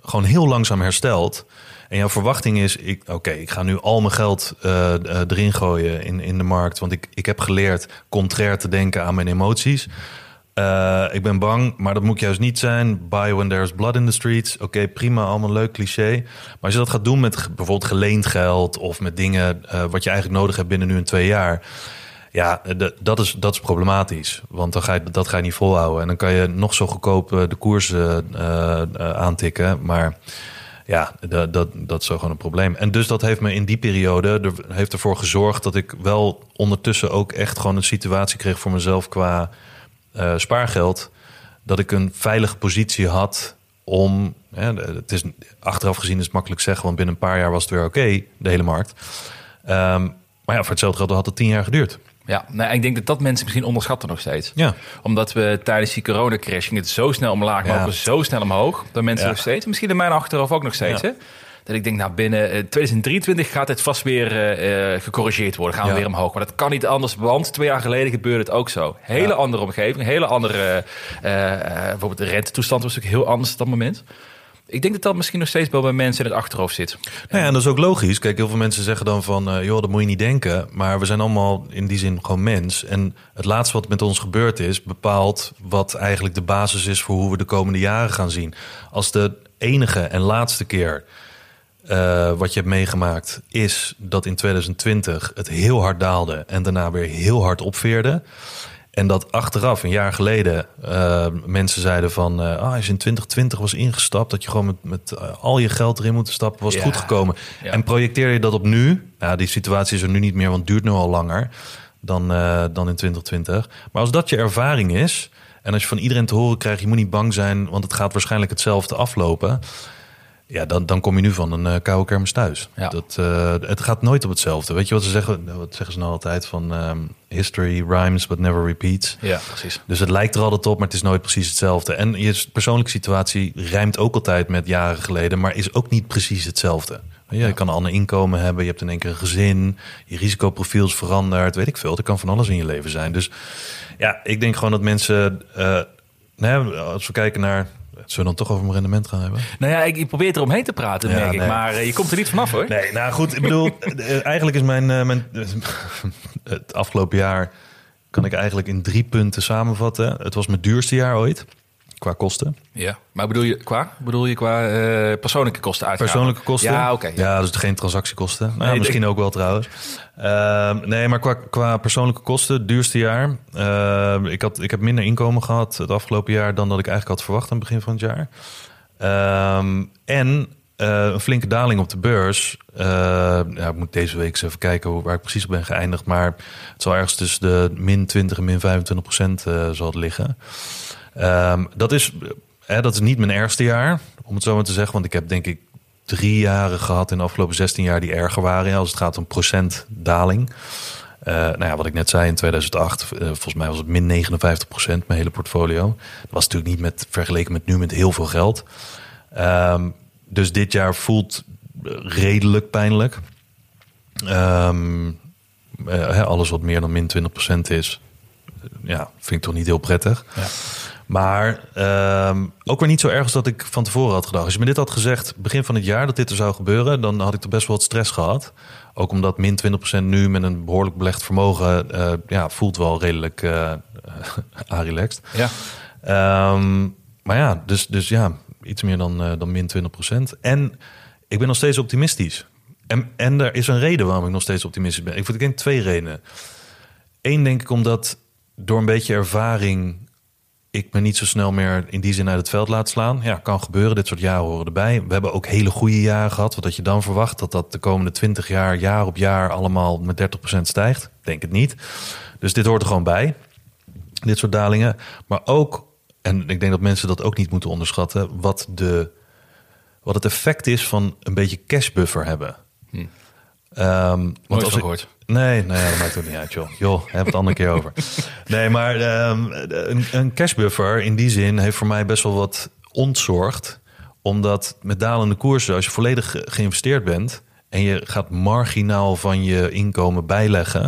gewoon heel langzaam herstelt. En jouw verwachting is, oké, ik ga nu al mijn geld eh, eh, erin gooien in, in de markt. Want ik, ik heb geleerd contrair te denken aan mijn emoties. Eh, ik ben bang, maar dat moet juist niet zijn. Buy when there's blood in the streets. Oké, prima, allemaal leuk cliché. Maar als je dat gaat doen met bijvoorbeeld geleend geld... of met dingen wat je eigenlijk nodig hebt binnen nu en twee jaar... Ja, dat is, dat is problematisch. Want dan ga je, dat ga je niet volhouden. En dan kan je nog zo goedkoop de koers aantikken. Maar ja, dat, dat, dat is zo gewoon een probleem. En dus dat heeft me in die periode er, heeft ervoor gezorgd dat ik wel ondertussen ook echt gewoon een situatie kreeg voor mezelf qua eh, spaargeld. Dat ik een veilige positie had om. Het is achteraf gezien is het makkelijk zeggen, want binnen een paar jaar was het weer oké, de hele markt. Ehm, maar ja, voor hetzelfde geld had het tien jaar geduurd. Ja, nou, ik denk dat dat mensen misschien onderschatten nog steeds. Ja. Omdat we tijdens die coronacrash ging het zo snel omlaag, maar Ja. ook zo snel omhoog. Dat mensen Ja. nog steeds, misschien in mijn achterhoofd ook nog steeds, hè? Dat ik denk, nou binnen eh, 2023 gaat het vast weer eh, eh, gecorrigeerd worden. Gaan we weer omhoog. Maar dat kan niet anders, want twee jaar geleden gebeurde het ook zo. Hele andere omgeving, hele andere... eh, eh, bijvoorbeeld de rentetoestand was natuurlijk heel anders op dat moment. Ik denk dat dat misschien nog steeds wel bij mensen in het achterhoofd zit. Nou ja, en dat is ook logisch. Kijk, heel veel mensen zeggen dan van, eh, joh, dat moet je niet denken. Maar we zijn allemaal in die zin gewoon mens. En het laatste wat met ons gebeurd is, bepaalt wat eigenlijk de basis is voor hoe we de komende jaren gaan zien. Als de enige en laatste keer eh, wat je hebt meegemaakt is dat in 2020 het heel hard daalde en daarna weer heel hard opveerde. En dat achteraf, een jaar geleden, eh, mensen zeiden van... eh, ah, als je in 2020 was ingestapt, dat je gewoon met, met eh, al je geld erin moet stappen, was het Ja. goed gekomen. Ja. En projecteer je dat op nu? Nou, die situatie is er nu niet meer, want het duurt nu al langer dan, dan in 2020. Maar als dat je ervaring is, en als je van iedereen te horen krijgt... je moet niet bang zijn, want het gaat waarschijnlijk hetzelfde aflopen... Ja, dan, dan kom je nu van een eh, koude kermis thuis. Ja. Dat, eh, het gaat nooit op hetzelfde. Weet je wat ze zeggen? Nou, Wat zeggen ze nou altijd? Van ehm, history rhymes but never repeats. Ja, precies. Dus het lijkt er altijd op, maar het is nooit precies hetzelfde. En je persoonlijke situatie rijmt ook altijd met jaren geleden, maar is ook niet precies hetzelfde. Ja, je kan een ander inkomen hebben, je hebt in één keer een gezin, je risicoprofiel is veranderd, weet ik veel. Er kan van alles in je leven zijn. Dus ja, ik denk gewoon dat mensen, eh, nou ja, als we kijken naar, zullen we dan toch over mijn rendement gaan hebben? Nou ja, ik, ik probeer er omheen te praten, Ja, merk ik. Maar eh, je komt er niet vanaf, hoor. Nee, nou goed, ik bedoel, eh, eigenlijk is mijn, eh, mijn het afgelopen jaar kan ik eigenlijk in drie punten samenvatten. Het was mijn duurste jaar ooit qua kosten. Ja, maar bedoel je qua? Bedoel je qua eh, persoonlijke kosten uitgaan? Persoonlijke kosten. Ja, oké. Ja, dus geen transactiekosten. Nou, ja, Nee, misschien ook wel trouwens. Ehm, nee, maar qua, qua persoonlijke kosten, duurste jaar. Ehm, ik, had, ik heb minder inkomen gehad het afgelopen jaar dan dat ik eigenlijk had verwacht aan het begin van het jaar. Ehm, en eh, een flinke daling op de beurs. Ja, ik moet deze week eens even kijken waar ik precies op ben geëindigd. Maar het zal ergens tussen de min 20 en min 25 procent eh, zal het liggen. Ehm, dat, is, hè, dat is niet mijn ergste jaar, om het zo maar te zeggen. Want ik heb denk ik drie jaren gehad in de afgelopen 16 jaar die erger waren. Als het gaat om procentdaling. Eh nou ja, wat ik net zei in 2008, eh, volgens mij was het min 59 procent, mijn hele portfolio. Dat was natuurlijk niet met, vergeleken met nu met heel veel geld. Ehm, dus dit jaar voelt redelijk pijnlijk. Ehm, eh, alles wat meer dan min 20 procent is, ja, vind ik toch niet heel prettig. Ja. Maar ehm, ook weer niet zo erg als dat ik van tevoren had gedacht. Als je me dit had gezegd begin van het jaar dat dit er zou gebeuren, dan had ik toch best wel wat stress gehad. Ook omdat min 20% nu met een behoorlijk belegd vermogen eh, ja, voelt wel redelijk eh relaxed. Ja. Ehm, maar ja, dus, dus ja, iets meer dan, eh, dan min 20%. En ik ben nog steeds optimistisch. En, en er is een reden waarom ik nog steeds optimistisch ben. Ik, ik denk twee redenen. Eén denk ik omdat door een beetje ervaring ik me niet zo snel meer in die zin uit het veld laat slaan. Ja, kan gebeuren. Dit soort jaren horen erbij. We hebben ook hele goede jaren gehad. Wat had je dan verwacht? Dat dat de komende 20 jaar, jaar op jaar, allemaal met 30% stijgt? Denk het niet. Dus dit hoort er gewoon bij. Dit soort dalingen. Maar ook, en ik denk dat mensen dat ook niet moeten onderschatten, wat, de, wat het effect is van een beetje cashbuffer hebben. Hm. Want als ik, gehoord. Nee, nee, dat maakt ook niet uit, joh. Joh, heb het een andere keer over. Nee, maar ehm, een, een cashbuffer in die zin heeft voor mij best wel wat ontzorgd. Omdat met dalende koersen, als je volledig ge- geïnvesteerd bent... en je gaat marginaal van je inkomen bijleggen...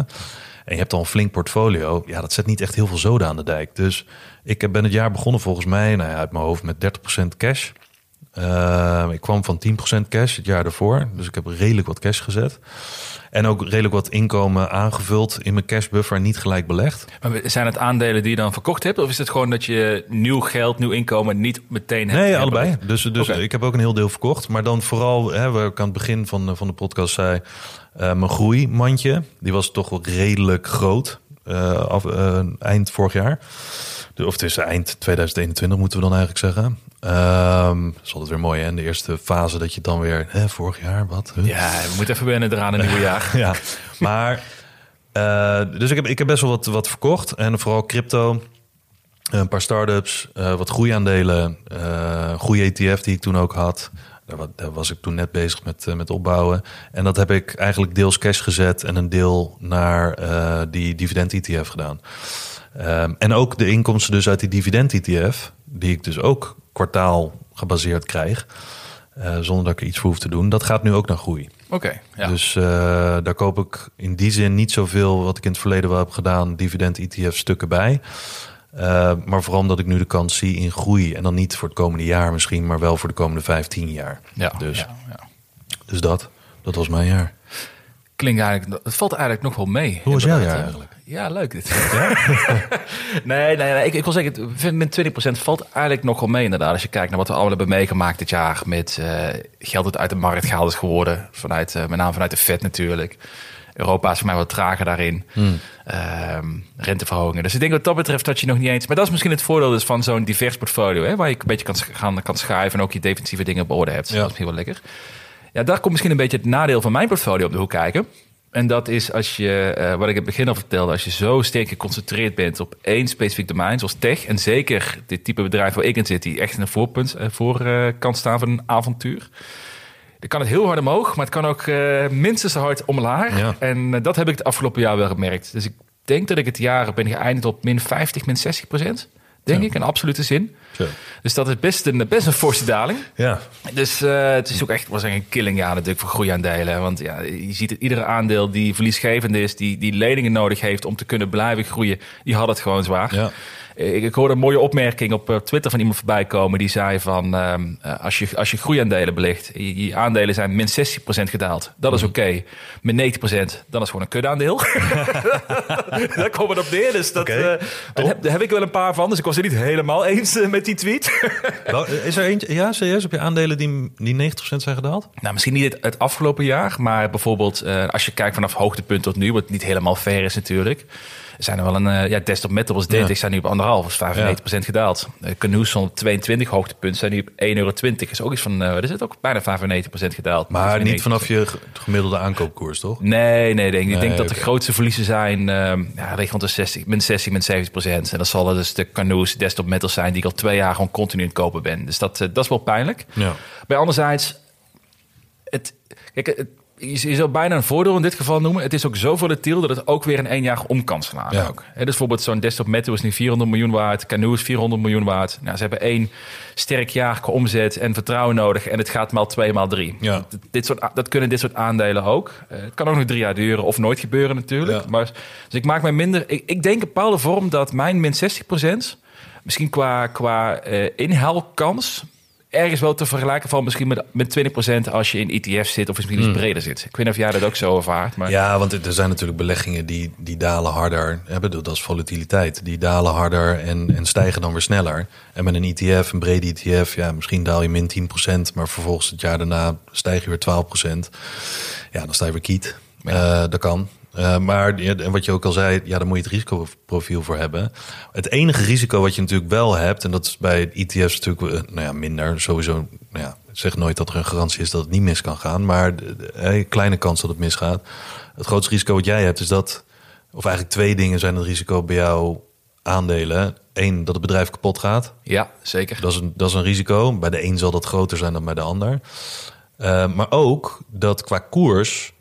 en je hebt al een flink portfolio... ja, dat zet niet echt heel veel zoden aan de dijk. Dus ik ben het jaar begonnen volgens mij, nou ja, uit mijn hoofd... met 30% cash. Ehm, ik kwam van 10% cash het jaar daarvoor. Dus ik heb redelijk wat cash gezet. En ook redelijk wat inkomen aangevuld in mijn cashbuffer niet gelijk belegd. Maar zijn het aandelen die je dan verkocht hebt? Of is het gewoon dat je nieuw geld, nieuw inkomen niet meteen hebt? Nee, allebei. belegd? Dus, dus ik heb ook een heel deel verkocht. Maar dan vooral, hè, waar ik aan het begin van, van de podcast zei... eh, mijn groeimandje, die was toch wel redelijk groot. eh, af, eh, eind vorig jaar. Of tussen eind 2021 moeten we dan eigenlijk zeggen. Ehm dat is altijd weer mooi, hè? In de eerste fase dat je dan weer... Hè, vorig jaar, wat? Huh? Ja, we moeten even wennen eraan een nieuw jaar. ja, maar eh, dus ik heb, ik heb best wel wat, wat verkocht. En vooral crypto, een paar start-ups, eh, wat groeiaandelen, eh, een goede ETF die ik toen ook had. Daar, wa- daar was ik toen net bezig met, eh, met opbouwen. En dat heb ik eigenlijk deels cash gezet en een deel naar eh, die dividend-ETF gedaan. Ehm, en ook de inkomsten dus uit die dividend-ETF, die ik dus ook kwartaal gebaseerd krijg, eh, zonder dat ik er iets voor hoef te doen, dat gaat nu ook naar groei. Oké, ja. Dus eh, daar koop ik in die zin niet zoveel wat ik in het verleden wel heb gedaan, dividend-ETF-stukken bij. Eh, maar vooral omdat ik nu de kans zie in groei. En dan niet voor het komende jaar misschien, maar wel voor de komende 15 jaar. ja, dus, ja, ja. dus dat, dat was mijn jaar. Klinkt eigenlijk, het valt eigenlijk nog wel mee. Hoe was jouw jaar eigenlijk? Ja, leuk dit. nee, nee, nee, ik, ik wil zeggen, met 20% valt eigenlijk nog wel mee inderdaad. Als je kijkt naar wat we allemaal hebben meegemaakt dit jaar. Met eh, geld dat uit de markt gehaald is geworden. Vanuit, eh, met name vanuit de Fed natuurlijk. Europa is voor mij wat trager daarin. Hmm. Ehm, renteverhogingen. Dus ik denk wat dat betreft dat je nog niet eens... Maar dat is misschien het voordeel dus van zo'n divers portfolio. Hè, waar je een beetje kan, gaan, kan schuiven en ook je defensieve dingen op orde hebt. Ja. Dat is misschien wel lekker. Ja, daar komt misschien een beetje het nadeel van mijn portfolio op de hoek kijken. En dat is als je, eh, wat ik in het begin al vertelde, als je zo sterk geconcentreerd bent op één specifiek domein, zoals tech, en zeker dit type bedrijf waar ik in zit, die echt in de voorpunt, eh, voorkant staan van een avontuur. Dan kan het heel hard omhoog, maar het kan ook eh, minstens zo hard omlaag. Ja. En dat heb ik het afgelopen jaar wel gemerkt. Dus ik denk dat ik het jaar ben geëindigd op min 50, min 60 procent. Denk Ja. ik, in absolute zin. Zo. Dus dat is best een, best een forse daling. Ja, Dus eh, het is ook echt was een killing jaar natuurlijk voor groeiaandelen. Want ja, je ziet het, iedere aandeel die verliesgevend is, die, die leningen nodig heeft om te kunnen blijven groeien, die had het gewoon zwaar. ja. Ik, ik hoorde een mooie opmerking op eh, Twitter van iemand voorbij komen. Die zei van, ehm, eh, als, je, als je groeiaandelen belegt, je, je aandelen zijn min 60% gedaald. Dat is oké. Min 90%, dan is gewoon een kudaandeel. Daar komt het op neer. Dus dat, eh, daar, heb, daar heb ik wel een paar van. Dus ik was het niet helemaal eens met die tweet. Wel, Is er eentje, ja, serieus, heb je aandelen die, die 90% zijn gedaald? Nou, misschien niet het, het afgelopen jaar, maar bijvoorbeeld als je kijkt vanaf hoogtepunt tot nu, wat niet helemaal fair is natuurlijk. Zijn er wel een, eh, ja, desktop metal Ja. ik sta nu op anderhalf, is 95% gedaald. Uh, Canoes stond op 22 hoogtepunt, zijn nu op 1,20 euro. Is ook iets van, eh er zit ook bijna 95% gedaald. Maar niet 95%. vanaf je gemiddelde aankoopkoers, toch? Nee, nee, denk, ik denk dat de grootste verliezen zijn ehm ja, rond de 60, min 60, min 70 procent. En dat zal dus de Canoes desktop metals zijn die ik al twee jaar gewoon continu aan het kopen ben. Dus dat, eh, dat is wel pijnlijk. Ja. Maar anderzijds, het, kijk, het, je zou bijna een voordeel in dit geval noemen. Het is ook zo volatiel dat het ook weer in één jaar om kan slaan. Ja. Ook. Dus bijvoorbeeld zo'n desktop Metal is nu 400 miljoen waard. Canoe is 400 miljoen waard. Nou, ze hebben één sterk jaar qua omzet en vertrouwen nodig. En het gaat maal twee, maal drie. Ja. Dit soort, dat kunnen dit soort aandelen ook. Eh, het kan ook nog drie jaar duren of nooit gebeuren natuurlijk. Ja. Maar, dus ik maak mij minder... Ik, ik denk in bepaalde vorm dat mijn min 60% misschien qua, qua eh inhaalkans ergens wel te vergelijken van misschien met, met 20% als je in ETF zit of misschien iets breder zit. Ik weet niet of jij dat ook zo ervaart. Maar Hmm. Ja, want er zijn natuurlijk beleggingen die, die dalen harder. Bedoel, dat is volatiliteit. Die dalen harder en, en stijgen dan weer sneller. En met een ETF, een brede ETF, ja, misschien daal je min 10%, maar vervolgens het jaar daarna stijg je weer 12%. Ja, dan sta je weer kiet. Eh, dat kan. Eh, maar en wat je ook al zei, ja, daar moet je het risicoprofiel voor hebben. Het enige risico wat je natuurlijk wel hebt, en dat is bij ETF's natuurlijk eh, nou ja, minder. Sowieso, nou ja, zeg nooit dat er een garantie is dat het niet mis kan gaan. Maar de- eh, kleine kans dat het misgaat. Het grootste risico wat jij hebt is dat, of eigenlijk twee dingen zijn het risico bij jouw aandelen. Eén, dat het bedrijf kapot gaat. ja, zeker. Dat is, een, dat is een risico. Bij de een zal dat groter zijn dan bij de ander. Maar ook dat qua koers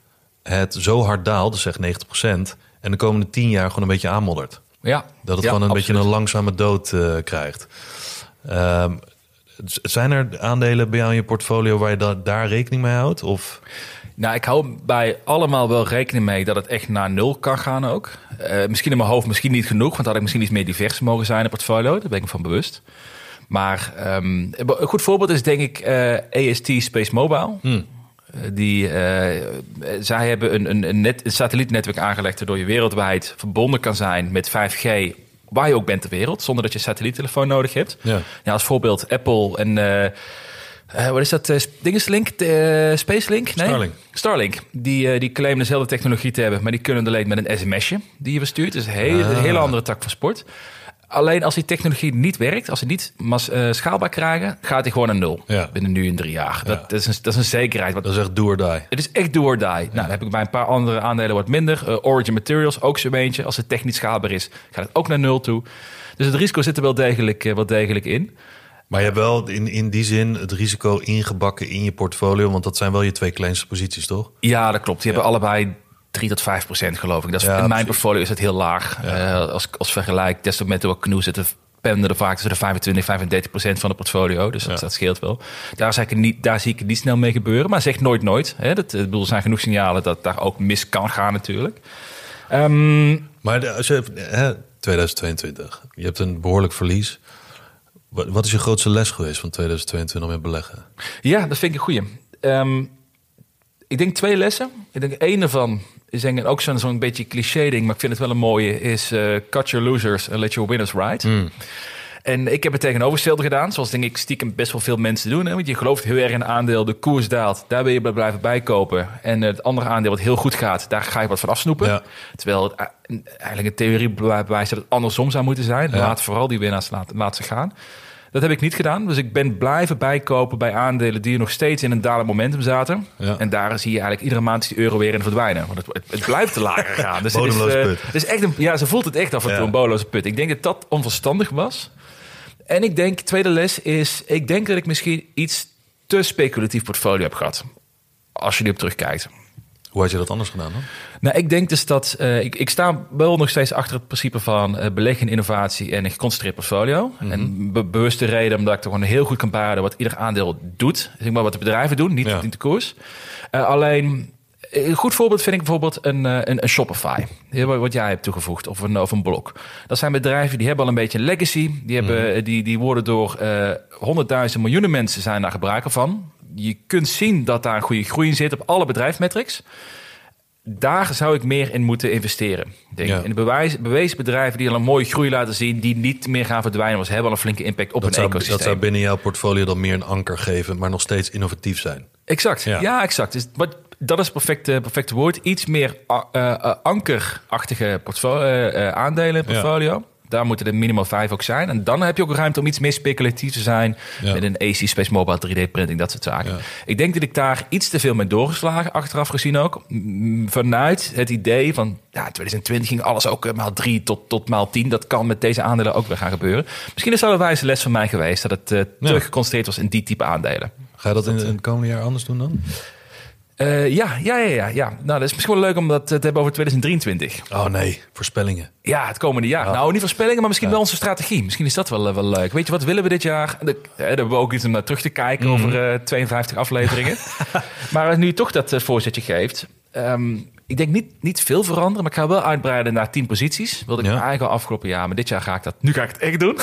het zo hard daalt, dus zeg 90%, en de komende 10 jaar gewoon een beetje aanmoddert. Ja, Dat het Ja, gewoon een absoluut. beetje een langzame dood eh, krijgt. Ehm, zijn er aandelen bij jou in je portfolio waar je da- daar rekening mee houdt? Of Nou, ik hou bij allemaal wel rekening mee dat het echt naar nul kan gaan ook. Eh, misschien in mijn hoofd misschien niet genoeg, want dan had ik misschien iets meer divers mogen zijn in het portfolio. Daar ben ik me van bewust. Maar ehm, een goed voorbeeld is denk ik eh AST Space Mobile. Eh, Die, eh, zij hebben een, een, een, net, een satellietnetwerk aangelegd waardoor je wereldwijd verbonden kan zijn met 5G waar je ook bent ter wereld, zonder dat je een satelliettelefoon nodig hebt. Ja. Ja, als voorbeeld Apple en eh, eh, wat is dat? Uh, Dingeslink? Uh, Spacelink? Nee? Starlink. Starlink. Die, eh, die claimen dezelfde technologie te hebben, maar die kunnen alleen met een sms'je die je verstuurt. Dus een hele, Ah. hele andere tak van sport. Alleen als die technologie niet werkt, als ze niet mas, eh, schaalbaar krijgen, gaat hij gewoon naar nul. Ja. Binnen nu en drie jaar. Dat, dat, is een, dat is een zekerheid. Wat, dat is echt do or die? het is echt do or die. Nou, dan heb ik bij een paar andere aandelen wat minder. Eh, Origin Materials, ook zo'n eentje. Als het technisch schaalbaar is, gaat het ook naar nul toe. Dus het risico zit er wel degelijk, eh, wel degelijk in. Maar je hebt wel in, in die zin het risico ingebakken in je portfolio, want dat zijn wel je twee kleinste posities, toch? Ja, dat klopt. Die hebben allebei 3 tot 5 procent, geloof ik. Dat is, Ja, in mijn precies. portfolio is het heel laag. Eh, als, als vergelijk, desktop met de Canoe zitten pendelen er vaak tussen de 25 35 procent van het portfolio. Dus dat, Ja. dat scheelt wel. Daar, zie ik het niet, daar zie ik het niet snel mee gebeuren. Maar zeg nooit nooit. Hè. Dat, ik bedoel, er zijn genoeg signalen dat daar ook mis kan gaan natuurlijk. Ehm, Maar de, als je, hè, 2022, je hebt een behoorlijk verlies. Wat, wat is je grootste les geweest van 2022 met beleggen? Ja, dat vind ik een goeie. Ehm, ik denk twee lessen. Ik denk één daarvan ik ook zo'n zo'n beetje cliché ding, maar ik vind het wel een mooie, is eh, cut your losers and let your winners ride. En ik heb het tegenovergestelde gedaan, zoals denk ik stiekem best wel veel mensen doen. Hè? Want je gelooft heel erg in een aandeel, de koers daalt, daar wil je bij blijven bijkopen. En het andere aandeel wat heel goed gaat, daar ga je wat van afsnoepen. Ja. Terwijl het a- eigenlijk een theorie bewijst dat het andersom zou moeten zijn. Ja. Laat vooral die winnaars laten, laat ze gaan. Dat heb ik niet gedaan. Dus ik ben blijven bijkopen bij aandelen die nog steeds in een dalend momentum zaten. Ja. En daar zie je eigenlijk iedere maand die euro weer in verdwijnen. Want het, het, blijft te lager gaan. Dus het is, Bodemloze eh, put. het is echt een, ja, ze voelt het echt af en toe Ja. een bodemloze put. Ik denk dat dat onverstandig was. En ik denk, tweede les is... Ik denk dat ik misschien iets te speculatief portfolio heb gehad. Als je erop terugkijkt. Hoe had je dat anders gedaan dan? Nou, ik denk dus dat... eh, ik, ik sta wel nog steeds achter het principe van eh beleggen in innovatie en een geconcentreerd portfolio. En be bewuste reden omdat ik toch gewoon heel goed kan baren wat ieder aandeel doet. Zeg maar wat de bedrijven doen, niet, Ja. niet de koers. Eh, alleen, een goed voorbeeld vind ik bijvoorbeeld een, een, een Shopify. Heel Wat jij hebt toegevoegd, of een, of een blok. Dat zijn bedrijven die hebben al een beetje een legacy. Die, hebben, eh, die, die worden door honderdduizend miljoenen mensen zijn daar gebruiker van. Je kunt zien dat daar een goede groei in zit op alle bedrijfsmetrics daar zou ik meer in moeten investeren. Denk. Ja. In de bewijs, bewezen bedrijven die al een mooie groei laten zien, die niet meer gaan verdwijnen, want ze hebben al een flinke impact op Dat zou, ecosysteem. dat zou binnen jouw portfolio dan meer een anker geven, maar nog steeds innovatief zijn. Exact, ja, Ja. exact. Dus wat, dat is het perfecte, perfecte woord. Iets meer eh, eh, ankerachtige portfolio, eh, eh, aandelen in portfolio. Daar moeten er minimaal vijf ook zijn. En dan heb je ook ruimte om iets meer speculatief te zijn. Ja. Met een AC Space Mobile 3D printing, dat soort zaken. Ja. Ik denk dat ik daar iets te veel mee doorgeslagen, achteraf gezien ook. Vanuit het idee van, ja, 2020 ging alles ook eh, maal 3 tot, tot maal 10. Dat kan met deze aandelen ook weer gaan gebeuren. Misschien is dat een wijze les van mij geweest. Dat het eh, te Ja. geconcentreerd was in die type aandelen. Ga je dat in, in het komende jaar anders doen dan? Eh, ja, ja, ja, ja, ja. Nou, dat is misschien wel leuk om dat te hebben over 2023. Oh nee, voorspellingen. Ja, het komende jaar. Nou, niet voorspellingen, maar misschien wel onze strategie. Misschien is dat wel, eh, wel leuk. Weet je, wat willen we dit jaar? Eh, Daar hebben we ook iets om naar terug te kijken over eh, 52 afleveringen. maar nu je toch dat eh, voorzetje geeft... ehm, ik denk niet, niet veel veranderen, maar ik ga wel uitbreiden naar 10 posities. Wilde ik Ja. eigenlijk al afgelopen jaar, maar dit jaar ga ik dat... Nu ga ik het echt doen.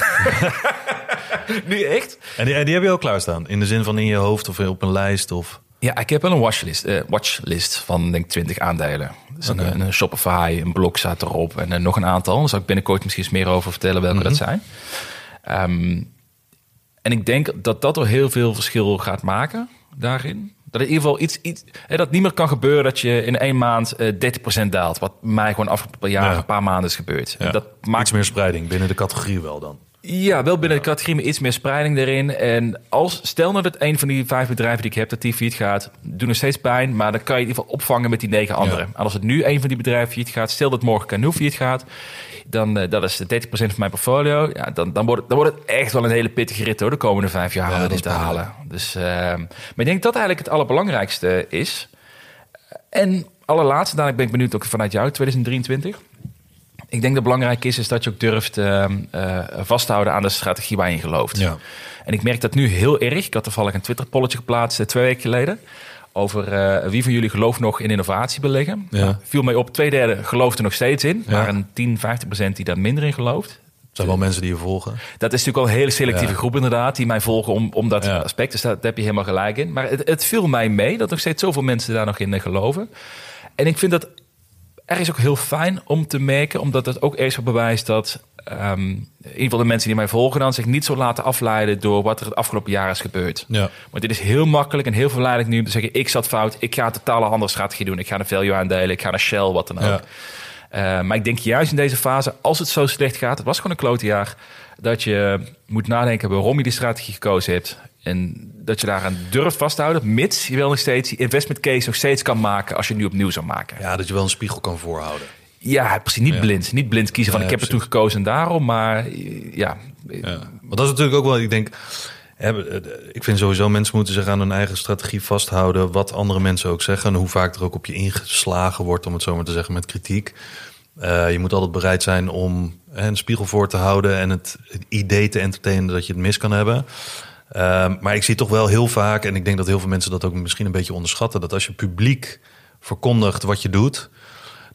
nu echt? En die, en die heb je ook klaarstaan? In de zin van in je hoofd of op een lijst? Of... Ja, ik heb wel een watchlist, eh, watchlist van denk ik 20 aandelen. Dus een, een Shopify, een blok staat erop en eh, nog een aantal. Daar zal ik binnenkort misschien eens meer over vertellen welke dat zijn. Ehm, en ik denk dat dat er heel veel verschil gaat maken daarin. Dat in ieder geval iets, iets hè, dat niet meer kan gebeuren dat je in één maand eh 30% daalt. Wat mij gewoon afgelopen jaar Ja. een paar maanden is gebeurd. Ja. Dat maakt Iets meer spreiding binnen de categorie wel dan. Ja, wel binnen de categorie iets meer spreiding erin. En als, stel nou dat een van die vijf bedrijven die ik heb, dat die failliet gaat, doen nog steeds pijn. Maar dan kan je in ieder geval opvangen met die negen anderen. En als het nu een van die bedrijven failliet gaat, stel dat morgen Canoe failliet gaat, dan uh, dat is 30% van mijn portfolio. Ja, dan, dan, wordt het, dan wordt het echt wel een hele pittige rit hoor, de komende vijf jaar Ja, om dat dit te halen. Dus, uh, maar ik denk dat eigenlijk het allerbelangrijkste is. En allerlaatste, dadelijk ben ik benieuwd ook vanuit jou, 2023. Ik denk dat belangrijk is, is dat je ook durft uh, uh, vast te houden aan de strategie waar je in gelooft. Ja. En ik merk dat nu heel erg. Ik had toevallig een Twitter-polletje geplaatst uh, twee weken geleden. Over uh, wie van jullie gelooft nog in innovatie beleggen. Ja. Nou, viel mij op, twee derde gelooft er nog steeds in. Ja. Maar een 10, 50 procent die daar minder in gelooft. Het zijn wel mensen die je volgen. Dat is natuurlijk wel een hele selectieve Ja. groep inderdaad. Die mij volgen om, om dat Ja. aspect. Dus daar heb je helemaal gelijk in. Maar het, het viel mij mee dat nog steeds zoveel mensen daar nog in uh, geloven. En ik vind dat ergens ook heel fijn om te merken. Omdat het ook ergens bewijst dat... Um, in ieder geval de mensen die mij volgen dan zich niet zo laten afleiden door wat er het afgelopen jaar is gebeurd. Ja. Want dit is heel makkelijk en heel verleidelijk nu om te zeggen: ik zat fout, ik ga een totale andere strategie doen, ik ga een value aandelen, ik ga naar Shell, wat dan ook. Ja. Uh, maar ik denk juist in deze fase, als het zo slecht gaat, het was gewoon een klote jaar, dat je moet nadenken waarom je die strategie gekozen hebt. En dat je daaraan durft vasthouden, mits je wel nog steeds die investment case nog steeds kan maken als je nu opnieuw zou maken. Ja, dat je wel een spiegel kan voorhouden. Ja, precies. Niet Ja. blind. Niet blind kiezen van Ja, ik heb er toen gekozen en daarom. Maar ja, Ja. Want dat is natuurlijk ook wel, ik denk, hè, eh, ik vind sowieso mensen moeten zich aan hun eigen strategie vasthouden, wat andere mensen ook zeggen en hoe vaak er ook op je ingeslagen wordt, om het zo maar te zeggen, met kritiek. Eh, je moet altijd bereid zijn om hè, een spiegel voor te houden en het, het idee te entertainen dat je het mis kan hebben. Ehm, maar ik zie toch wel heel vaak, en ik denk dat heel veel mensen dat ook misschien een beetje onderschatten, dat als je publiek verkondigt wat je doet,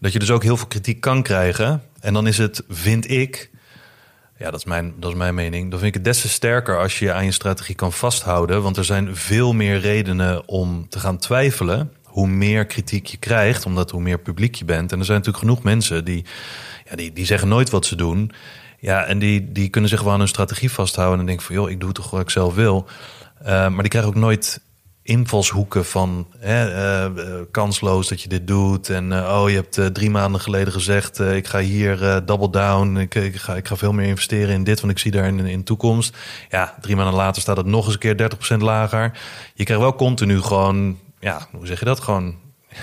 dat je dus ook heel veel kritiek kan krijgen. En dan is het, vind ik, ja, dat is, mijn, dat is mijn mening. Dan vind ik het des te sterker als je je aan je strategie kan vasthouden. Want er zijn veel meer redenen om te gaan twijfelen. Hoe meer kritiek je krijgt, omdat hoe meer publiek je bent. En er zijn natuurlijk genoeg mensen die, ja, die, die zeggen nooit wat ze doen. Ja, en die, die kunnen zich wel aan hun strategie vasthouden. En denken van, joh, ik doe toch wat ik zelf wil. Uh, maar die krijgen ook nooit invalshoeken van hè, eh, eh, kansloos dat je dit doet. En eh, oh, je hebt eh, drie maanden geleden gezegd: eh, ik ga hier eh, double down. Ik, ik, ga, ik ga veel meer investeren in dit, want ik zie daar in, in toekomst. Ja, drie maanden later staat het nog eens een keer 30% lager. Je krijgt wel continu gewoon, ja, hoe zeg je dat? Gewoon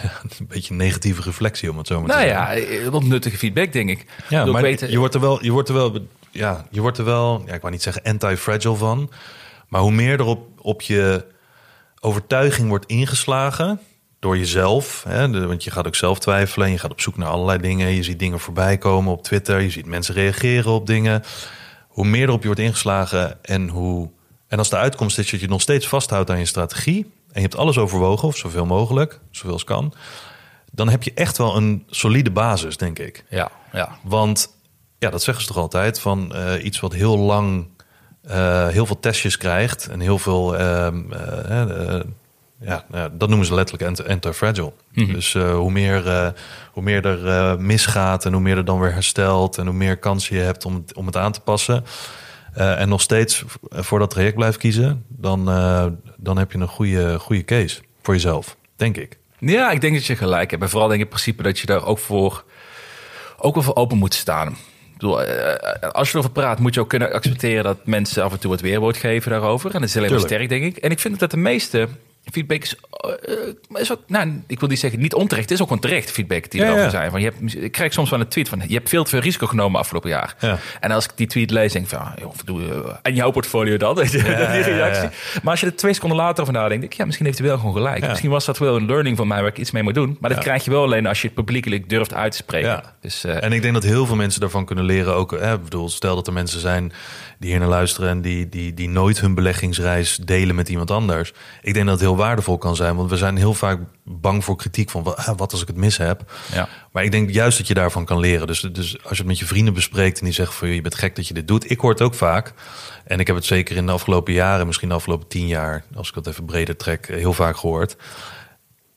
een beetje een negatieve reflectie, om het zo maar te Nou zeggen. ja, eh, wat nuttige feedback, denk ik. Ja, maar weten- je wordt er wel, je wordt er wel, ja, je wordt er wel, ja, ik wou niet zeggen anti-fragile van, maar hoe meer er op, op je overtuiging wordt ingeslagen door jezelf, hè, de- want je gaat ook zelf twijfelen en je gaat op zoek naar allerlei dingen, je ziet dingen voorbij komen op Twitter, je ziet mensen reageren op dingen, hoe meer erop je wordt ingeslagen en hoe, en als de uitkomst is dat je nog steeds vasthoudt aan je strategie en je hebt alles overwogen of zoveel mogelijk, zoveel als kan, dan heb je echt wel een solide basis, denk ik. Ja, ja. Want ja, dat zeggen ze toch altijd van eh, iets wat heel lang eh, heel veel testjes krijgt en heel veel, ehm, eh, ja, nou ja, dat noemen ze letterlijk anti- anti-fragile. Dus eh, hoe, meer, hoe meer er misgaat en hoe meer er dan weer herstelt en hoe meer kansen je hebt om het, om het aan te passen. Eh, en nog steeds voor dat traject blijft kiezen, dan, eh, dan heb je een goede, goede case voor jezelf, denk ik. Ja, ik denk dat je gelijk hebt. En vooral denk ik in principe dat je daar ook voor, ook wel voor open moet staan. Ik bedoel, eh, als je erover praat, moet je ook kunnen accepteren dat mensen af en toe wat weerwoord geven daarover. En dat is Tuurlijk. sterk, denk ik. En ik vind dat de meeste feedback is, eh, is ook, nou, ik wil niet zeggen niet onterecht, het is ook gewoon terecht feedback die Ja, erover ja. zijn. Van, je hebt, ik krijg soms wel een tweet van, je hebt veel te veel risico genomen afgelopen jaar. Ja. En als ik die tweet lees, denk ik van, ah, joh, doe, eh, en jouw portfolio dan? die ja, ja, reactie. ja. Maar als je er twee seconden later over nadenkt, denk ik, ja, misschien heeft hij wel gewoon gelijk. Misschien was dat wel een learning van mij waar ik iets mee moet doen. Maar dat krijg je wel alleen als je het publiekelijk durft uit te spreken. Dus eh, En ik denk dat heel veel mensen daarvan kunnen leren. Ook, hè, ik bedoel, stel dat er mensen zijn die hier naar luisteren en die, die, die nooit hun beleggingsreis delen met iemand anders. Ik denk dat het heel waardevol kan zijn, want we zijn heel vaak bang voor kritiek van wa- wat als ik het mis heb. Ja. Maar ik denk juist dat je daarvan kan leren. Dus, dus als je het met je vrienden bespreekt en die zeggen van je bent gek dat je dit doet. Ik hoor het ook vaak. En ik heb het zeker in de afgelopen jaren, misschien de afgelopen tien jaar, als ik dat even breder trek, heel vaak gehoord.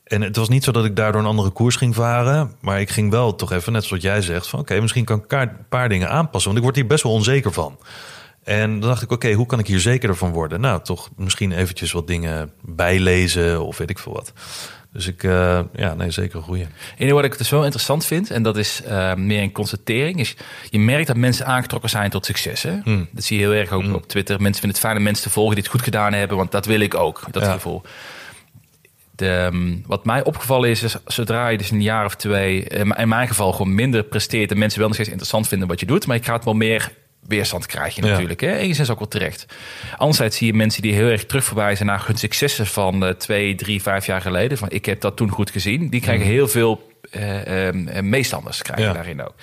En het was niet zo dat ik daardoor een andere koers ging varen. Maar ik ging wel toch even, net zoals jij zegt, van oké, misschien kan ik een paar dingen aanpassen. Want ik word hier best wel onzeker van. En dan dacht ik, oké, hoe kan ik hier zekerder van worden? Nou, toch misschien eventjes wat dingen bijlezen of weet ik veel wat. Dus ik, eh, ja, nee, zeker een goeie. En wat ik dus wel interessant vind, en dat is eh, meer een constatering, is je merkt dat mensen aangetrokken zijn tot succes. Hè? Hmm. Dat zie je heel erg ook op Twitter. Mensen vinden het fijn om mensen te volgen die het goed gedaan hebben, want dat wil ik ook, dat Ja. gevoel. De, ehm, wat mij opgevallen is, is zodra je dus een jaar of twee, in mijn geval gewoon minder presteert en mensen wel nog steeds interessant vinden wat je doet, maar je gaat wel meer weerstand krijgen Ja. natuurlijk. Hè? Enigszins ook wel terecht. Anderzijds zie je mensen die heel erg terugverwijzen naar hun successen van eh, twee, drie, vijf jaar geleden. Van ik heb dat toen goed gezien. Die krijgen heel veel eh, meestanders krijgen Ja. daarin ook.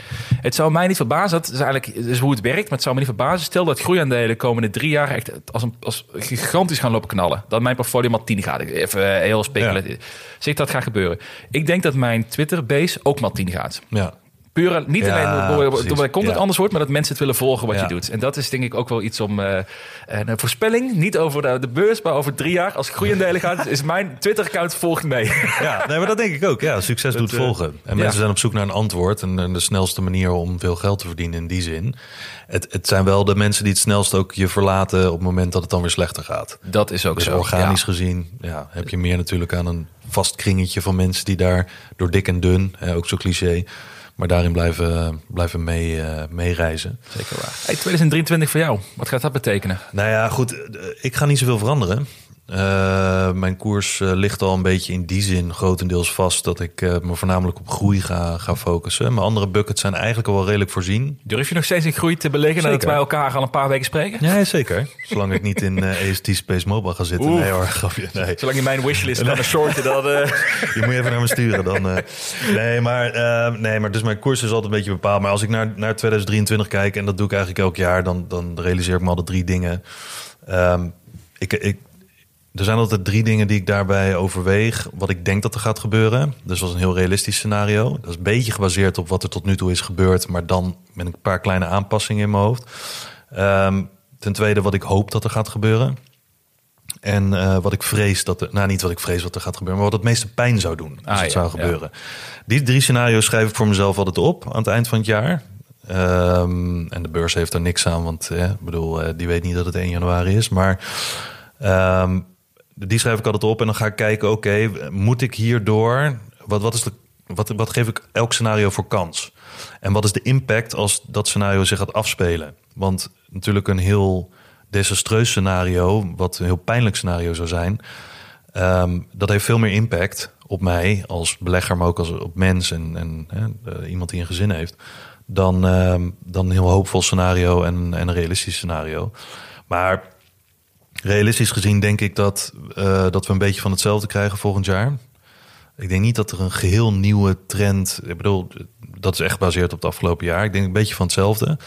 Het zou mij niet verbazen, dat is eigenlijk dat is hoe het werkt, maar het zou me niet verbazen. Stel dat groeiaandelen de komende drie jaar echt als, een, als gigantisch gaan lopen knallen. Dat mijn portfolio maar 10 gaat. Even heel speculatief. Zeg dat gaat gebeuren. Ik denk dat mijn Twitter-base ook maar 10 gaat. Ja, Puur niet Ja, alleen door, content Ja. anders wordt, maar dat mensen het willen volgen wat Ja. je doet. En dat is denk ik ook wel iets om eh, een voorspelling, niet over de, de beurs, maar over drie jaar, als groeiaandelen gaat, is mijn Twitter-account volgt mee. ja nee, maar dat denk ik ook. Ja, succes doet eh, volgen. En ja. mensen zijn op zoek naar een antwoord. En, en de snelste manier om veel geld te verdienen in die zin. Het, het zijn wel de mensen die het snelst ook je verlaten op het moment dat het dan weer slechter gaat. Dat is ook Dus zo. organisch ja. gezien ja, heb je meer natuurlijk aan een vast kringetje van mensen die daar door dik en dun, hè, ook zo cliché, maar daarin blijven, blijven mee, eh, meereizen. Zeker waar. Hey, 2023 voor jou, wat gaat dat betekenen? Nou ja, goed, eh, ik ga niet zoveel veranderen. Eh, mijn koers eh, ligt al een beetje in die zin grotendeels vast dat ik eh, me voornamelijk op groei ga, ga focussen. Mijn andere buckets zijn eigenlijk al wel redelijk voorzien. Durf je nog steeds in groei te beleggen nadat wij elkaar al een paar weken spreken? Ja, zeker. Zolang ik niet in EST Space Mobile ga zitten. Nee hoor, grapje. Nee. Zolang je mijn wishlist kan shorten, dan... Je moet je even naar me sturen dan. Nee, maar, nee, maar dus mijn koers is altijd een beetje bepaald. Maar als ik naar, naar 2023 kijk, en dat doe ik eigenlijk elk jaar, dan, dan realiseer ik me altijd drie dingen. Ehm, ik, ik, er zijn altijd drie dingen die ik daarbij overweeg. Wat ik denk dat er gaat gebeuren. Dus dat is een heel realistisch scenario. Dat is een beetje gebaseerd op wat er tot nu toe is gebeurd. Maar dan met een paar kleine aanpassingen in mijn hoofd. Ehm, ten tweede wat ik hoop dat er gaat gebeuren. En eh, wat ik vrees dat er, nou niet wat ik vrees wat er gaat gebeuren, maar wat het meeste pijn zou doen als Ah, het ja, zou gebeuren. Die drie scenario's schrijf ik voor mezelf altijd op aan het eind van het jaar. Ehm, en de beurs heeft er niks aan, want eh, ik bedoel, eh, die weet niet dat het 1 januari is. Maar ehm, die schrijf ik altijd op en dan ga ik kijken, oké, moet ik hierdoor, wat, wat, is de, wat, geef ik elk scenario voor kans? En wat is de impact als dat scenario zich gaat afspelen? Want natuurlijk een heel desastreus scenario, wat een heel pijnlijk scenario zou zijn, ehm, dat heeft veel meer impact op mij als belegger, maar ook als op mens en, hè, iemand die een gezin heeft, dan, ehm, dan een heel hoopvol scenario en, en een realistisch scenario. Maar realistisch gezien denk ik dat, eh, dat we een beetje van hetzelfde krijgen volgend jaar. Ik denk niet dat er een geheel nieuwe trend. Ik bedoel, dat is echt gebaseerd op het afgelopen jaar. Ik denk een beetje van hetzelfde.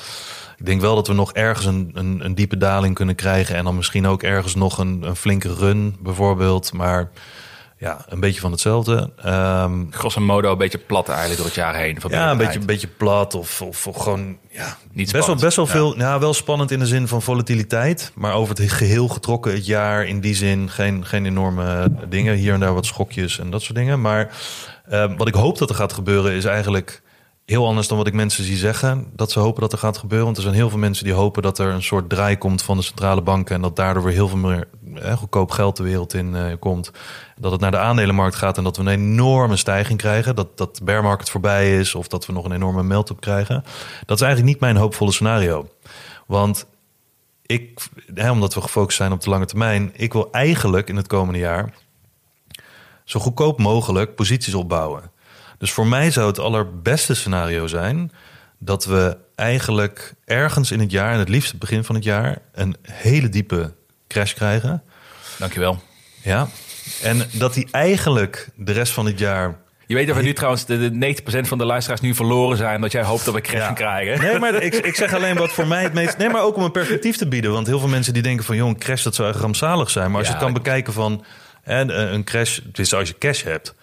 Ik denk wel dat we nog ergens een, een, een diepe daling kunnen krijgen. En dan misschien ook ergens nog een, een flinke run, bijvoorbeeld. Maar ja, een beetje van hetzelfde. Um, Grosso modo een beetje plat eigenlijk door het jaar heen. Van ja, een beetje, een beetje plat of, of, gewoon ja, Niet best wel, best wel Ja. veel. Ja, wel spannend in de zin van volatiliteit. Maar over het geheel getrokken het jaar in die zin geen, geen enorme dingen. Hier en daar wat schokjes en dat soort dingen. Maar eh, wat ik hoop dat er gaat gebeuren is eigenlijk heel anders dan wat ik mensen zie zeggen. Dat ze hopen dat er gaat gebeuren. Want er zijn heel veel mensen die hopen dat er een soort draai komt van de centrale banken. En dat daardoor weer heel veel meer eh, goedkoop geld de wereld in eh, komt. Dat het naar de aandelenmarkt gaat en dat we een enorme stijging krijgen. Dat, dat de bear market voorbij is of dat we nog een enorme melt-up krijgen. Dat is eigenlijk niet mijn hoopvolle scenario. Want ik, hè, omdat we gefocust zijn op de lange termijn, ik wil eigenlijk in het komende jaar zo goedkoop mogelijk posities opbouwen. Dus voor mij zou het allerbeste scenario zijn dat we eigenlijk ergens in het jaar, en het liefst het begin van het jaar, een hele diepe crash krijgen. Dankjewel. Ja. En dat die eigenlijk de rest van het jaar. Je weet dat we nu trouwens de, de 90% van de luisteraars nu verloren zijn. Dat jij hoopt dat we crash krijgen. Nee, maar ik, ik zeg alleen wat voor mij het meest. Nee, maar ook om een perspectief te bieden. Want heel veel mensen die denken van, joh, een crash dat zou rampzalig zijn. Maar als Ja, je het kan bekijken van een crash, dus als je cash hebt.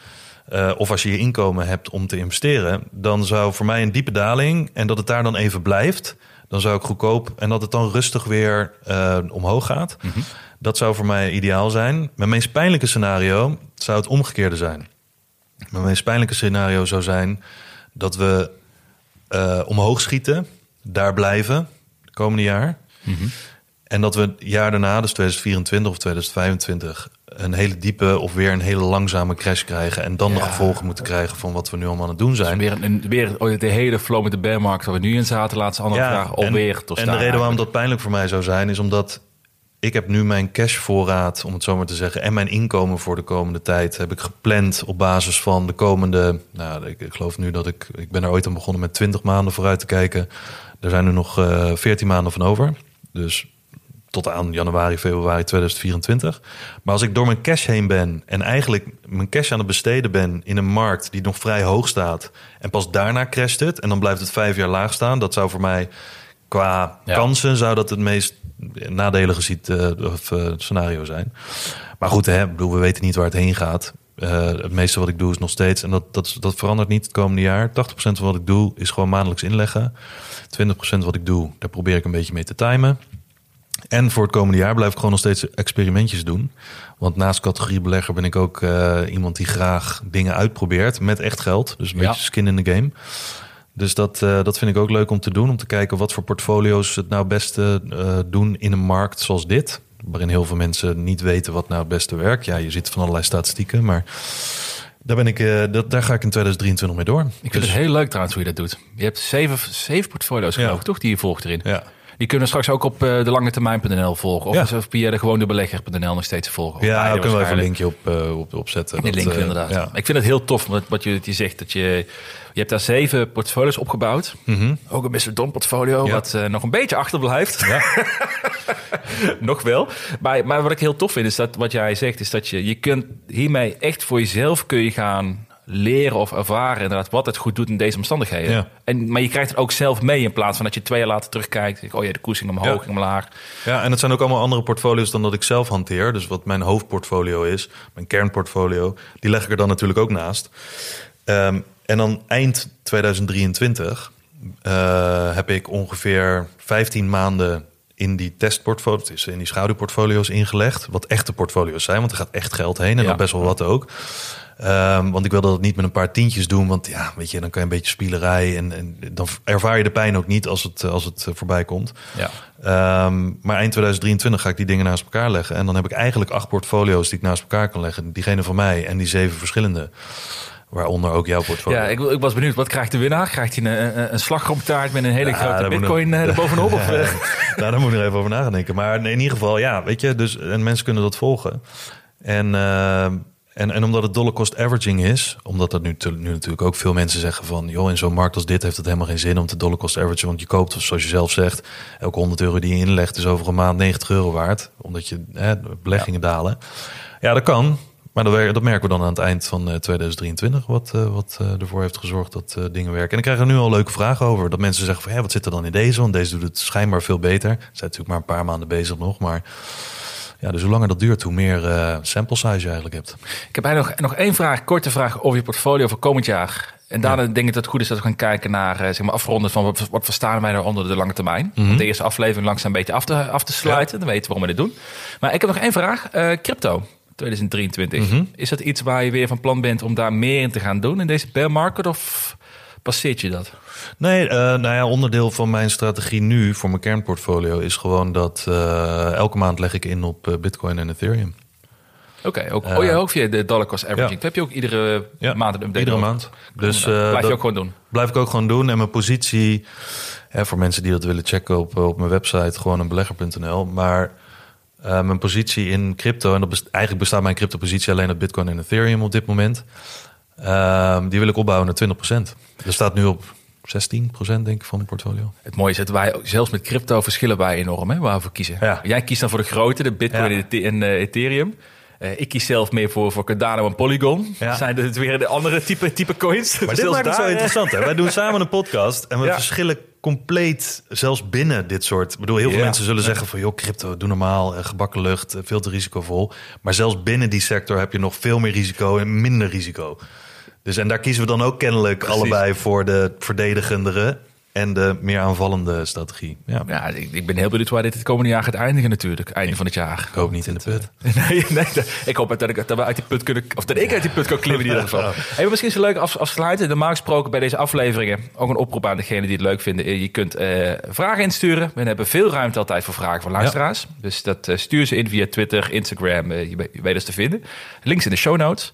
Eh, of als je je inkomen hebt om te investeren, dan zou voor mij een diepe daling en dat het daar dan even blijft, dan zou ik goedkoop en dat het dan rustig weer eh, omhoog gaat. Dat zou voor mij ideaal zijn. Mijn meest pijnlijke scenario zou het omgekeerde zijn. Mijn meest pijnlijke scenario zou zijn dat we eh, omhoog schieten, daar blijven, het komende jaar. En dat we het jaar daarna, dus 2024 of 2025, een hele diepe of weer een hele langzame crash krijgen. En dan de gevolgen moeten krijgen van wat we nu allemaal aan het doen zijn. Weer, een, weer oh, de hele flow met de bear market waar we nu in zaten. Laatste andere vraag. en, Alweer tot en de reden waarom dat pijnlijk voor mij zou zijn, is omdat ik heb nu mijn cashvoorraad, om het zo maar te zeggen, en mijn inkomen voor de komende tijd heb ik gepland op basis van de komende. Nou, ik, ik geloof nu dat ik. Ik ben er ooit aan begonnen met 20 maanden vooruit te kijken. Er zijn nu nog eh 14 maanden van over. Dus tot aan januari, februari 2024. Maar als ik door mijn cash heen ben en eigenlijk mijn cash aan het besteden ben in een markt die nog vrij hoog staat en pas daarna crasht het en dan blijft het vijf jaar laag staan, dat zou voor mij qua Ja. kansen zou dat het meest nadelige ziet, eh, of, eh, scenario zijn. Maar goed, hè, bedoel, we weten niet waar het heen gaat. Eh, het meeste wat ik doe is nog steeds, en dat, dat, dat verandert niet het komende jaar. 80% van wat ik doe is gewoon maandelijks inleggen. 20% wat ik doe, daar probeer ik een beetje mee te timen. En voor het komende jaar blijf ik gewoon nog steeds experimentjes doen. Want naast categorie belegger ben ik ook eh, iemand die graag dingen uitprobeert met echt geld. Dus een Ja. beetje skin in the game. Dus dat, eh, dat vind ik ook leuk om te doen. Om te kijken wat voor portfolio's het nou het beste eh, doen in een markt zoals dit. Waarin heel veel mensen niet weten wat nou het beste werkt. Ja, je ziet van allerlei statistieken. Maar daar, ben ik, dat, daar ga ik in 2023 mee door. Ik vind Dus- het heel leuk trouwens hoe je dat doet. Je hebt zeven, zeven portfolio's geloof Ja. toch? Die je volgt erin. Ja. Die kunnen straks ook op eh, de langetermijn.nl volgen. Of, Ja. of via de gewone belegger.nl nog steeds volgen. Ja, daar kunnen we even een linkje op, eh, op, Dat, link eh, inderdaad. Ja. Ik vind het heel tof wat, wat je, je zegt. Dat je, je hebt daar zeven portfolio's opgebouwd. Mhm. Ook een Mr. Don portfolio, Ja. wat nog een beetje achterblijft. Ja. nog wel. Maar, maar wat ik heel tof vind, is dat wat jij zegt, is dat je, je kunt hiermee echt voor jezelf kun je gaan leren of ervaren inderdaad wat het goed doet in deze omstandigheden. Ja. En, maar je krijgt het ook zelf mee in plaats van dat je twee jaar later terugkijkt. Denk, oh ja, de koers ging omhoog, Ja. ging omlaag. Ja, en het zijn ook allemaal andere portfolio's dan dat ik zelf hanteer. Dus wat mijn hoofdportfolio is, mijn kernportfolio, die leg ik er dan natuurlijk ook naast. Ehm, en dan eind 2023 eh, heb ik ongeveer 15 maanden in die testportfolio's, in die schaduwportfolio's ingelegd. Wat echte portfolio's zijn, want er gaat echt geld heen en Ja. dan best wel wat ook. Ehm, want ik wilde dat niet met een paar tientjes doen. Want ja, weet je, dan kan je een beetje spielerij. En, en dan ervaar je de pijn ook niet als het, als het eh, voorbij komt. Ja. Ehm, maar eind 2023 ga ik die dingen naast elkaar leggen. En dan heb ik eigenlijk acht portfolio's die ik naast elkaar kan leggen. Diegene van mij en die zeven verschillende. Waaronder ook jouw portfolio. Ja, ik, ik was benieuwd. Wat krijgt de winnaar? Krijgt hij een, een, een slagroomtaart met een hele Ja, grote bitcoin nog- eh, erbovenop? Of, eh? nou, daar moet ik nog even over na gaan denken. Maar in ieder geval, ja, weet je, dus en mensen kunnen dat volgen. En, eh, en, en omdat het dollar cost averaging is, omdat er nu, nu natuurlijk ook veel mensen zeggen van, joh, in zo'n markt als dit heeft het helemaal geen zin om te dollar cost averagen, want je koopt, zoals je zelf zegt, elke 100 euro die je inlegt is over een maand 90 euro waard, omdat je hè, beleggingen dalen. Ja, dat kan. Maar dat, dat merken we dan aan het eind van eh, 2023, wat, eh, wat eh, ervoor heeft gezorgd dat eh, dingen werken. En ik krijg er nu al leuke vragen over. Dat mensen zeggen van, ja, wat zit er dan in deze? Want deze doet het schijnbaar veel beter. Ze zijn natuurlijk maar een paar maanden bezig nog, maar ja, dus hoe langer dat duurt, hoe meer eh, sample size je eigenlijk hebt. Ik heb eigenlijk nog, nog één vraag, korte vraag over je portfolio voor komend jaar. En daarna denk ik dat het goed is dat we gaan kijken naar, eh, zeg maar, afronden van wat, wat verstaan wij nou onder de lange termijn. Om de eerste aflevering langzaam een beetje af te, af te sluiten. Dan weten we waarom we dit doen. Maar ik heb nog één vraag. Eh, crypto 2023. Is dat iets waar je weer van plan bent om daar meer in te gaan doen in deze bear market? Of passeert je dat? Nee, eh, nou ja, onderdeel van mijn strategie nu voor mijn kernportfolio is gewoon dat eh, elke maand leg ik in op eh, Bitcoin en Ethereum. Oké, ook, oh ja, ook via de dollar cost averaging. ja. Dat heb je ook iedere Ja, maand een update Iedere over. maand. Dus blijf je dat ook gewoon doen. blijf ik ook gewoon doen. En mijn positie, hè, voor mensen die dat willen checken op, op mijn website, gewoon een belegger.nl. Maar mijn positie in crypto, en dat best- eigenlijk bestaat mijn crypto positie alleen uit Bitcoin en Ethereum op dit moment. Ehm, die wil ik opbouwen naar 20%. Er staat nu op 16% denk ik van mijn portfolio. Het mooie is dat wij ook- zelfs met crypto verschillen wij enorm hè, waar we voor kiezen. Ja. Jij kiest dan voor de grote, de Bitcoin Ja. en, eh, Ethereum. Eh, ik kies zelf meer voor, voor Cardano en Polygon. Ja. Zijn het weer de andere type, type coins? Maar dit maakt het zo interessant. Hè? Wij doen samen een podcast en we Ja. verschillen compleet, zelfs binnen dit soort. Ik bedoel, heel veel Ja. mensen zullen zeggen van, joh, crypto, doe normaal, eh, gebakken lucht, veel te risicovol. Maar zelfs binnen die sector heb je nog veel meer risico en minder risico. Dus en daar kiezen we dan ook kennelijk Precies. allebei voor de verdedigendere en de meer aanvallende strategie. Ja, Ja, ik, ik ben heel benieuwd waar dit het komende jaar gaat eindigen natuurlijk. Einde van het jaar. ik hoop niet in de put. Nee, nee, ik hoop dat, ik, dat we uit die put kunnen, of dat ik uit die put kan klimmen in ieder geval. Hey, maar misschien is het leuk af, afsluiten. Normaal gesproken bij deze afleveringen ook een oproep aan degenen die het leuk vinden. Je kunt eh, vragen insturen. We hebben veel ruimte altijd voor vragen van luisteraars. Dus dat eh, stuur ze in via Twitter, Instagram. eh, je, je weet ons te vinden. Links in de show notes.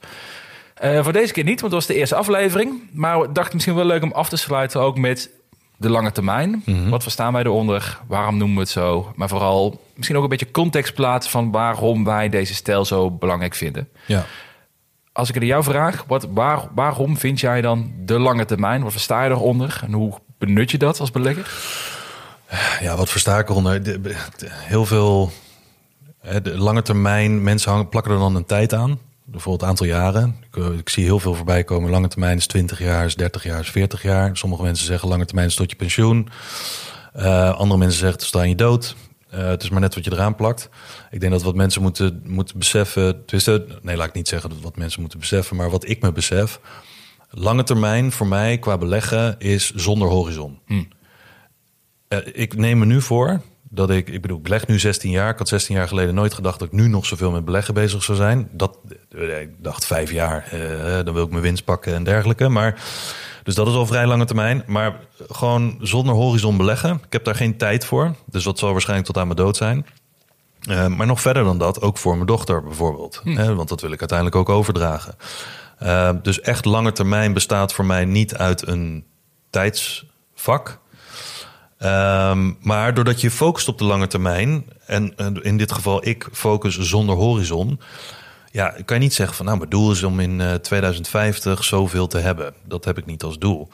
Eh, voor deze keer niet, want het was de eerste aflevering. Maar we dachten misschien wel leuk om af te sluiten ook met de lange termijn. Wat verstaan wij eronder? Waarom noemen we het zo? Maar vooral misschien ook een beetje context plaatsen van waarom wij deze stijl zo belangrijk vinden. Ja. Als ik het aan jou vraag, wat, waar, waarom vind jij dan de lange termijn? Wat versta je eronder? En hoe benut je dat als belegger? Ja, wat versta ik eronder? De- de- heel veel de lange termijn, mensen hangen, plakken er dan een tijd aan. Bijvoorbeeld een aantal jaren. Ik, eh, ik zie heel veel voorbij komen. Lange termijn is 20 jaar, is 30 jaar, is 40 jaar. Sommige mensen zeggen lange termijn is tot je pensioen. Eh, andere mensen zeggen tot aan je dood. Eh, het is maar net wat je eraan plakt. Ik denk dat wat mensen moeten, moeten beseffen... nee, laat ik niet zeggen dat wat mensen moeten beseffen... maar wat ik me besef... lange termijn voor mij qua beleggen is zonder horizon. Eh, ik neem me nu voor dat ik, ik bedoel, ik leg nu 16 jaar. Ik had 16 jaar geleden nooit gedacht dat ik nu nog zoveel met beleggen bezig zou zijn. Dat, eh, ik dacht vijf jaar, eh, dan wil ik mijn winst pakken en dergelijke. Maar, dus dat is al vrij lange termijn. Maar gewoon zonder horizon beleggen. Ik heb daar geen tijd voor. Dus dat zal waarschijnlijk tot aan mijn dood zijn. Eh, maar nog verder dan dat, ook voor mijn dochter bijvoorbeeld. Hè, want dat wil ik uiteindelijk ook overdragen. Eh, dus echt lange termijn bestaat voor mij niet uit een tijdsvak. Ehm, maar doordat je focust op de lange termijn, en eh, in dit geval ik focus zonder horizon, ja, kan je niet zeggen van nou, mijn doel is om in eh, 2050 zoveel te hebben. Dat heb ik niet als doel.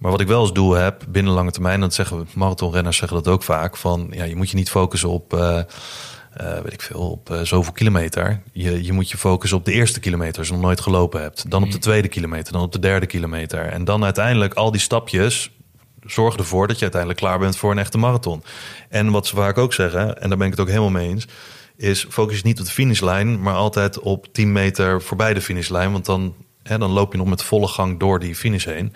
Maar wat ik wel als doel heb binnen lange termijn, dat zeggen we, marathonrenners zeggen dat ook vaak, van ja, je moet je niet focussen op, eh, eh, weet ik veel, op eh, zoveel kilometer. Je, je moet je focussen op de eerste kilometer, als je nog nooit gelopen hebt. Dan op de tweede kilometer, dan op de derde kilometer. En dan uiteindelijk al die stapjes zorg ervoor dat je uiteindelijk klaar bent voor een echte marathon. En wat ze vaak ook zeggen, en daar ben ik het ook helemaal mee eens, is focus niet op de finishlijn, maar altijd op 10 meter voorbij de finishlijn. Want dan, hè, dan loop je nog met volle gang door die finish heen.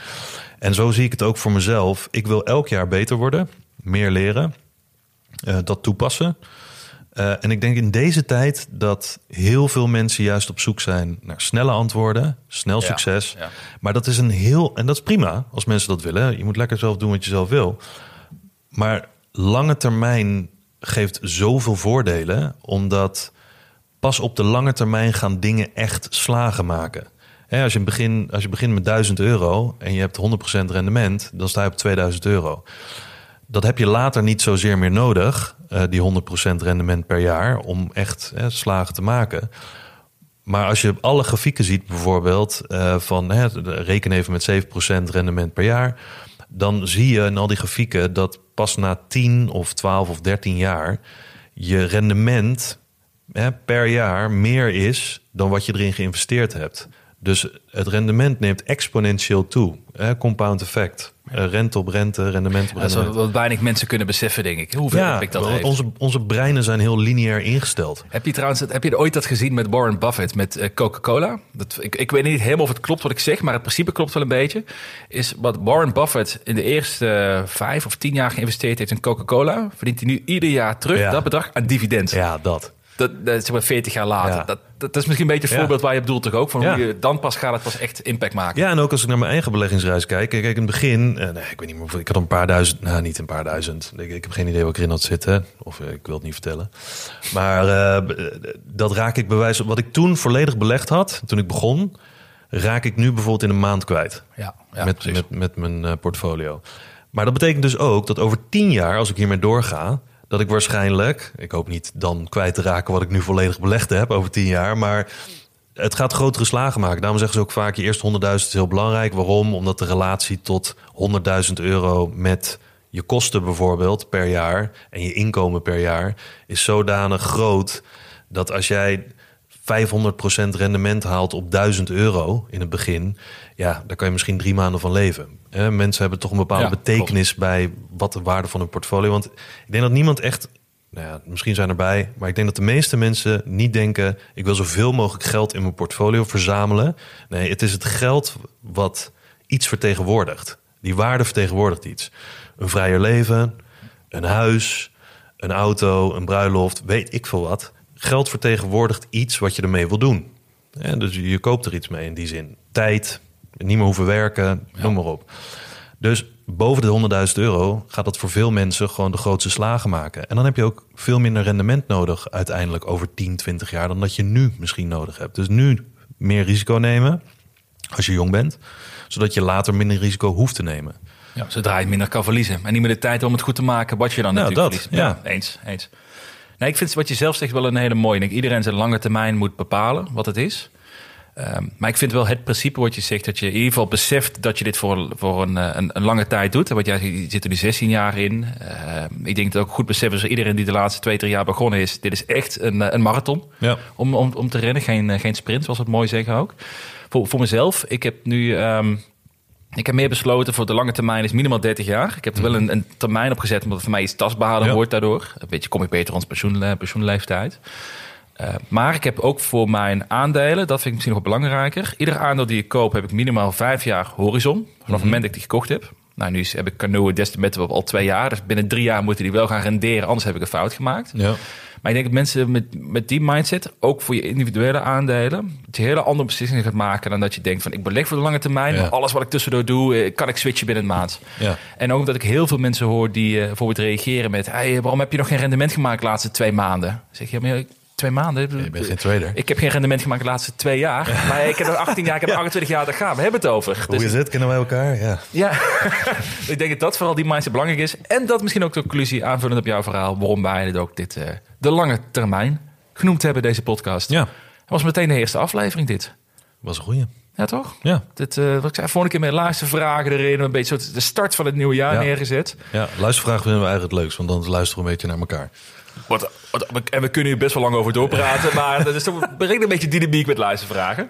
En zo zie ik het ook voor mezelf. Ik wil elk jaar beter worden, meer leren, eh, dat toepassen. Eh, en ik denk in deze tijd dat heel veel mensen juist op zoek zijn naar snelle antwoorden, snel Ja, succes. ja. Maar dat is een heel, en dat is prima als mensen dat willen. Je moet lekker zelf doen wat je zelf wil. Maar lange termijn geeft zoveel voordelen, omdat pas op de lange termijn gaan dingen echt slagen maken. Hè, als, je begin, als je begint met 1000 euro en je hebt 100% rendement, dan sta je op 2000 euro. Dat heb je later niet zozeer meer nodig, eh, die 100% rendement per jaar, om echt slagen te maken. Maar als je alle grafieken ziet, bijvoorbeeld eh, van reken even met 7% rendement per jaar, dan zie je in al die grafieken dat pas na 10 of 12 of 13 jaar je rendement per jaar meer is dan wat je erin geïnvesteerd hebt. Dus het rendement neemt exponentieel toe. Hè, compound effect. Eh, rente op rente, rendement op Dat is rendement. wat, weinig mensen kunnen beseffen, denk ik. Hoeveel Ja, impact dat want heeft. onze, onze breinen zijn heel lineair ingesteld. Heb je trouwens heb je ooit dat gezien met Warren Buffett met eh, Coca-Cola? Dat, ik, ik weet niet helemaal of het klopt wat ik zeg, maar het principe klopt wel een beetje. Is wat Warren Buffett in de eerste eh, vijf of tien jaar geïnvesteerd heeft in Coca-Cola, verdient hij nu ieder jaar terug Ja. dat bedrag aan dividend. Ja, dat. Dat, dat is zeg maar 40 jaar later. Ja. Dat, dat is misschien een beetje het voorbeeld waar je bedoelt toch ook? Van Ja. hoe je, dan pas gaat het pas echt impact maken. Ja, en ook als ik naar mijn eigen beleggingsreis kijk. Kijk, in het begin, eh, nee, ik weet niet meer ik had een paar duizend, nou niet een paar duizend. Ik, ik heb geen idee wat ik erin had zitten. Of eh, ik wil het niet vertellen. Maar eh, dat raak ik bewijs Wat ik toen volledig belegd had, toen ik begon, raak ik nu bijvoorbeeld in een maand kwijt. Ja, ja, met, met, met mijn eh, portfolio. Maar dat betekent dus ook dat over tien jaar, als ik hiermee doorga, dat ik waarschijnlijk, ik hoop niet dan kwijt te raken wat ik nu volledig belegd heb over tien jaar, maar het gaat grotere slagen maken. Daarom zeggen ze ook vaak, je eerste 100.000 is heel belangrijk. Waarom? Omdat de relatie tot 100.000 euro met je kosten bijvoorbeeld per jaar en je inkomen per jaar is zodanig groot dat als jij 500% rendement haalt op 1000 euro in het begin, ja, daar kan je misschien drie maanden van leven. Mensen hebben toch een bepaalde Ja, betekenis bij wat de waarde van hun portfolio. Want ik denk dat niemand echt, nou ja, misschien zijn erbij, maar ik denk dat de meeste mensen niet denken: ik wil zoveel mogelijk geld in mijn portfolio verzamelen. Nee, het is het geld wat iets vertegenwoordigt. Die waarde vertegenwoordigt iets. Een vrijer leven, een huis, een auto, een bruiloft, weet ik veel wat. Geld vertegenwoordigt iets wat je ermee wil doen. Ja, dus je koopt er iets mee in die zin. Tijd, niet meer hoeven werken, noem maar op. Dus boven de 100.000 euro gaat dat voor veel mensen gewoon de grootste slagen maken. En dan heb je ook veel minder rendement nodig uiteindelijk over 10, 20 jaar dan dat je nu misschien nodig hebt. Dus nu meer risico nemen als je jong bent, zodat je later minder risico hoeft te nemen. Ja, zodra je minder kan verliezen. En niet meer de tijd om het goed te maken wat je dan Nou, natuurlijk dat, verliest. ja. eens, eens. Nee, ik vind wat je zelf zegt wel een hele mooie. Ik denk, iedereen zijn lange termijn moet bepalen wat het is. Ehm, maar ik vind wel het principe wat je zegt, dat je in ieder geval beseft dat je dit voor, voor een, eh, een, een lange tijd doet. Want jij je zit er nu 16 jaar in. Ehm, ik denk dat ook goed beseffen voor iedereen die de laatste twee, drie jaar begonnen is. Dit is echt een, eh, een marathon Ja. om, om, om te rennen. Geen, eh, geen sprint, zoals we het mooi zeggen ook. Voor, voor mezelf, ik heb nu... ehm, ik heb meer besloten voor de lange termijn is minimaal 30 jaar. Ik heb er wel een, een termijn op gezet, omdat het voor mij iets tastbaarder Ja. wordt daardoor. Een beetje kom ik beter ons pensioen, pensioenleeftijd. Eh, maar ik heb ook voor mijn aandelen, dat vind ik misschien nog belangrijker. Ieder aandeel die ik koop heb ik minimaal vijf jaar horizon. Vanaf het moment dat ik die gekocht heb. Nou, nu heb ik Canoe Destimate al twee jaar. Dus binnen drie jaar moeten die wel gaan renderen, anders heb ik een fout gemaakt. Ja. Maar ik denk dat mensen met, met die mindset, ook voor je individuele aandelen, dat je hele andere beslissingen gaat maken dan dat je denkt van ik beleg voor de lange termijn, Ja. maar alles wat ik tussendoor doe, eh, kan ik switchen binnen een maand. Ja. En ook omdat ik heel veel mensen hoor die eh, bijvoorbeeld reageren met, hey, waarom heb je nog geen rendement gemaakt de laatste twee maanden? Dan zeg je, maar twee maanden? Je bent geen trader. Ik heb geen rendement gemaakt de laatste twee jaar, maar ik heb er 18 jaar, ik heb er 28 jaar te gaan. We hebben het over. Hoe Dus is het? Kennen wij elkaar? Ja. ja, ik denk dat dat vooral die mindset belangrijk is. En dat misschien ook de conclusie aanvullend op jouw verhaal, waarom wij dit ook dit, eh, de lange termijn genoemd hebben, deze podcast. Ja. Was meteen de eerste aflevering dit. Was een goeie. Ja, toch? Ja. Dit, eh, wat ik zei, vorige keer met laatste vragen erin, een beetje zo de start van het nieuwe jaar Ja. neergezet. Ja, luistervragen vinden we eigenlijk het leukst, want dan luisteren we een beetje naar elkaar. Wat, wat- en we kunnen hier best wel lang over doorpraten, maar dat is toch brengt een beetje dynamiek met luistervragen.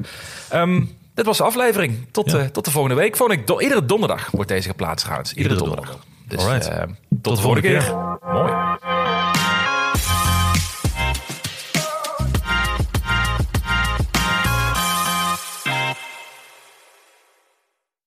Ehm dit was de aflevering. Tot, Ja. eh, tot de volgende week. Volgende do- iedere donderdag wordt deze geplaatst trouwens. Iedere, Iedere donderdag. donderdag. Dus eh, tot, de volgende keer. Mooi.